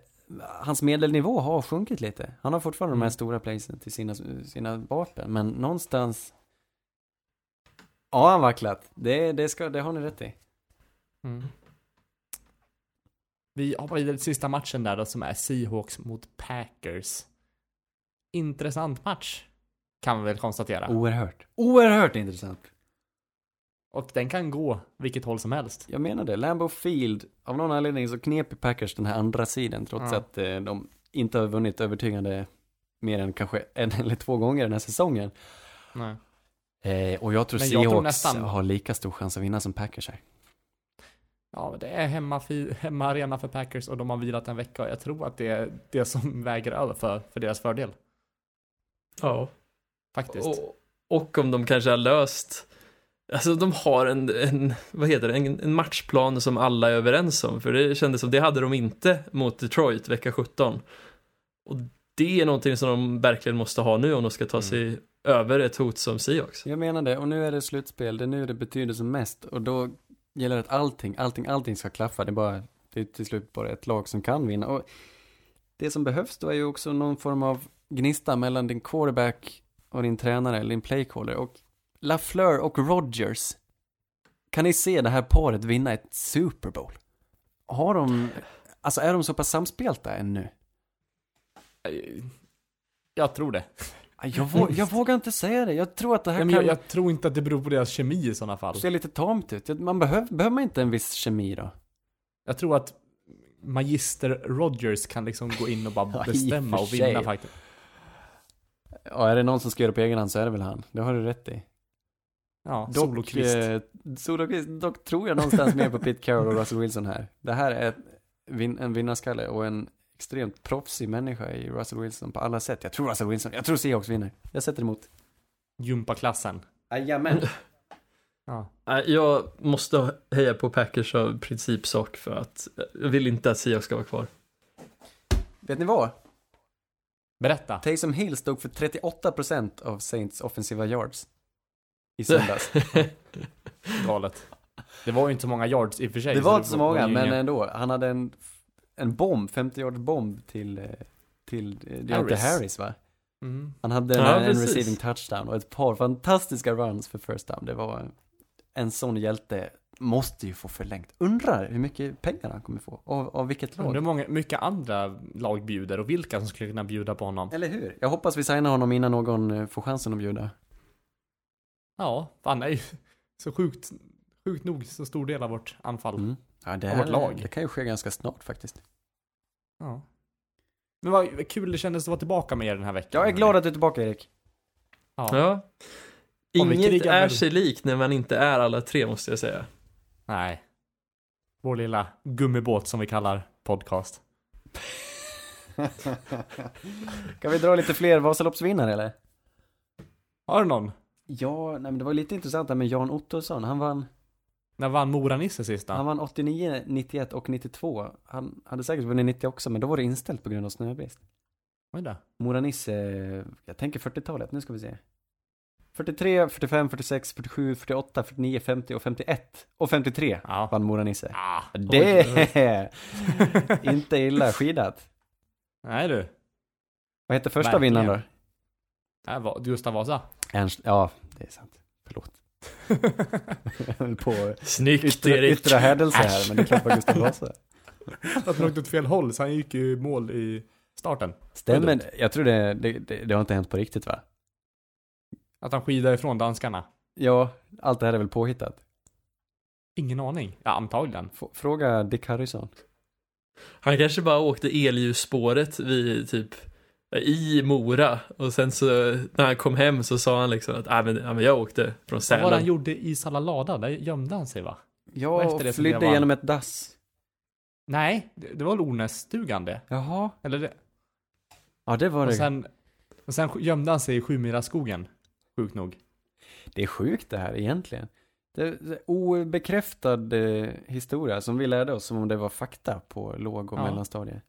hans medelnivå har sjunkit lite. Han har fortfarande de här
Mm.
stora placen till sina, sina vapen, men någonstans... Ja, han vacklat. Det, det, ska, det har ni rätt i.
Mm. Vi hoppar vidare till sista matchen där då, som är Seahawks mot Packers. Intressant match. Kan vi väl konstatera.
Oerhört. Oerhört intressant.
Och den kan gå vilket håll som helst.
Jag menar det. Lambeau Field, av någon anledning så knep Packers den här andra sidan, trots
Ja.
att eh, de inte har vunnit övertygande mer än kanske en eller två gånger den här säsongen.
Nej.
Eh, och jag tror
Men jag tror
Seahawks
nästan-
har lika stor chans att vinna som Packers här.
Ja, det är hemma, hemmaarena för Packers och de har vilat en vecka och jag tror att det är det som väger över för, för deras fördel.
Ja.
Faktiskt.
Och, och om de kanske har löst Alltså de har en, en vad heter det, en, en matchplan som alla är överens om. För det kändes som, det hade de inte mot Detroit vecka 17. Och det är någonting som de verkligen måste ha nu om de ska ta sig över ett hot som Seahawks.
Jag menar det, och nu är det slutspel, det är nu det betyder som mest. Och då gäller det att allting, allting, allting ska klaffa. Det är bara, det är till slut bara ett lag som kan vinna. Och det som behövs då är ju också någon form av gnista mellan din quarterback och din tränare, eller din playcaller. Och Lafleur och Rogers. Kan ni se det här paret vinna ett Super Bowl? Har de, alltså är de så pass samspelta ännu?
Jag tror det.
Jag, vå, jag vågar inte säga det. Jag tror att det här
men
kan
jag, jag tror inte att det beror på deras kemi i sådana fall.
se lite tamt ut. Man behöver, behöver man inte en viss kemi då?
Jag tror att Magister Rogers kan liksom gå in och bara bestämma och vinna faktiskt.
Ja, är det någon som ska göra på egen hand så är det väl han. Det har du rätt i.
Ja,
Dock,
solokvist.
eh, solokvist, dock tror jag någonstans mer på Pete Carroll och Russell Wilson här. Det här är vin, en vinnarskalle och en extremt proffsig människa i Russell Wilson på alla sätt. Jag tror Russell Wilson, jag tror Seahawks vinner. Jag sätter emot.
Gympaklassen.
Jajamän.
Ja.
Nej, Jag måste heja på Packers av principsak för att jag vill inte att Seahawks ska vara kvar.
Vet ni vad?
Berätta.
Taysom Hill stod för 38% av Saints offensiva yards. I söndags.
Galet. Det var ju inte så många yards i och för sig.
Det var inte så många, men
ingen-
ändå. Han hade en, en bomb, 50 yards bomb till, till eh, Deontay
Harris.
Harris va?
Mm.
Han hade
Ja,
en, en receiving touchdown och ett par fantastiska runs för first down. Det var en sån hjälte måste ju få förlängt. Undrar hur mycket pengar han kommer få. Av, av vilket
Undrar
lag.
många, mycket andra lag bjuder och vilka som skulle kunna bjuda på honom.
Eller hur? Jag hoppas vi signar honom innan någon eh, får chansen att bjuda.
Ja, fan är ju så sjukt, sjukt nog så stor del av vårt anfall.
Mm. Ja, det,
Av vårt lag.
det kan ju ske ganska snart faktiskt.
Ja. Men vad kul det kändes att vara tillbaka med er den här veckan.
Jag är glad att du är tillbaka Erik.
Ja.
Ja. Inget
krigar
är sig lik när man inte är alla tre måste jag säga.
Nej. Vår lilla gummibåt som vi kallar podcast.
kan vi dra lite fler Vasaloppsvinnare eller?
Har du någon?
Ja, nej men det var lite intressant där med Jan Ottosson. Han vann,
När vann Mora-Nisse sist
han vann 89, 91 och 92. Han hade säkert vunnit 90 också, men då var det inställt på grund av snöbrist.
Oj då.
Mora-Nisse, jag tänker 40-talet, nu ska vi se. 43, 45, 46, 47, 48, 49, 50 och 51. Och 53
Ja.
vann Mora-Nisse.
Ah,
Det är inte illa skidat.
Nej du.
Vad heter första
Verkligen.
vinnaren då?
Här var Gustav Vasa.
Ernst, ja, det är sant. Förlåt. På
Snyggt
yttre,
Erik!
yttre härdelse här, men det var Gustav Vasa.
Att han åkte åt fel håll så han gick ju mål i starten.
Stämmer, jag tror det, det, det, det har inte hänt på riktigt va?
Att han skidade ifrån danskarna.
Ja, allt det här är väl påhittat.
Ingen aning. Ja, antagligen.
F- fråga Dick Harrison.
Han kanske bara åkte elljusspåret vid typ i Mora och sen så när han kom hem så sa han liksom att ah, men, ja, men jag åkte från
Vad var det
Sälen.
han gjorde i Salalada? Där gömde han sig va?
Ja,
Och efter
och flydde genom ett dass.
Nej, det, det var väl Ornässtugan det?
Jaha.
Eller det?
Ja, det var
Och
det.
sen, och sen gömde han sig i Sjumiraskogen. Sjukt nog.
Det är sjukt det här egentligen. Det det är obekräftad eh, historia som vi lärde oss som om det var fakta på låg och
Ja.
mellanstadiet.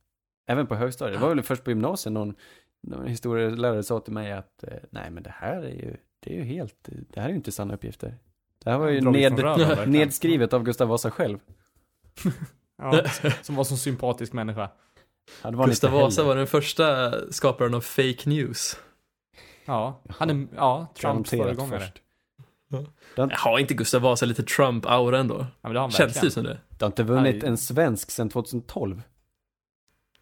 Även på högstadiet. Det var väl först på gymnasiet någon, någon historielärare sa till mig att eh, nej men det här är ju, det är ju helt, det här är ju inte sanna uppgifter. Det här var ju ned,
röven,
nedskrivet av Gustav Vasa själv.
Ja, som var så sympatisk människa.
Ja, var
Gustav Vasa var den första skaparen av fake news.
Ja, han är, ja, Trumps föregångare.
först.
Har inte Gustav Vasa lite Trump-aura ändå?
Ja, men det har han
Känns det som det?
Det har inte vunnit
Nej.
en svensk sedan 2012.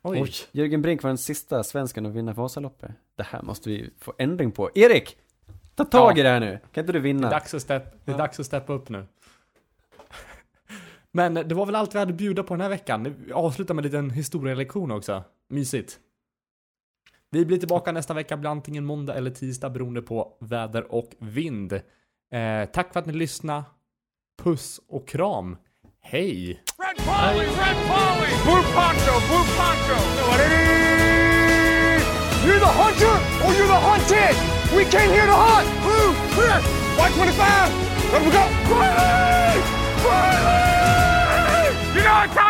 Oj.
Jörgen Brink var den sista svensken att vinna Vasaloppet. Det här måste vi få ändring på. Erik! Ta tag
Ja.
i det här nu. Kan inte du
Det är
vinna?
dags att, step, det är dags att steppa upp nu. Men det var väl allt vi hade att bjuda på den här veckan. Vi avslutar med en liten historielektion också. Mysigt. Vi blir tillbaka nästa vecka, blir antingen måndag eller tisdag beroende på väder och vind. Eh, tack för att ni lyssnade. Puss och kram. Hej!
Red Polly! Red Polly! Blue Poncho! Blue Poncho! You're the hunter or you're the hunted! We came here to hunt! Blue! Clear! White 25! Let we go! Riley! Riley! You know it's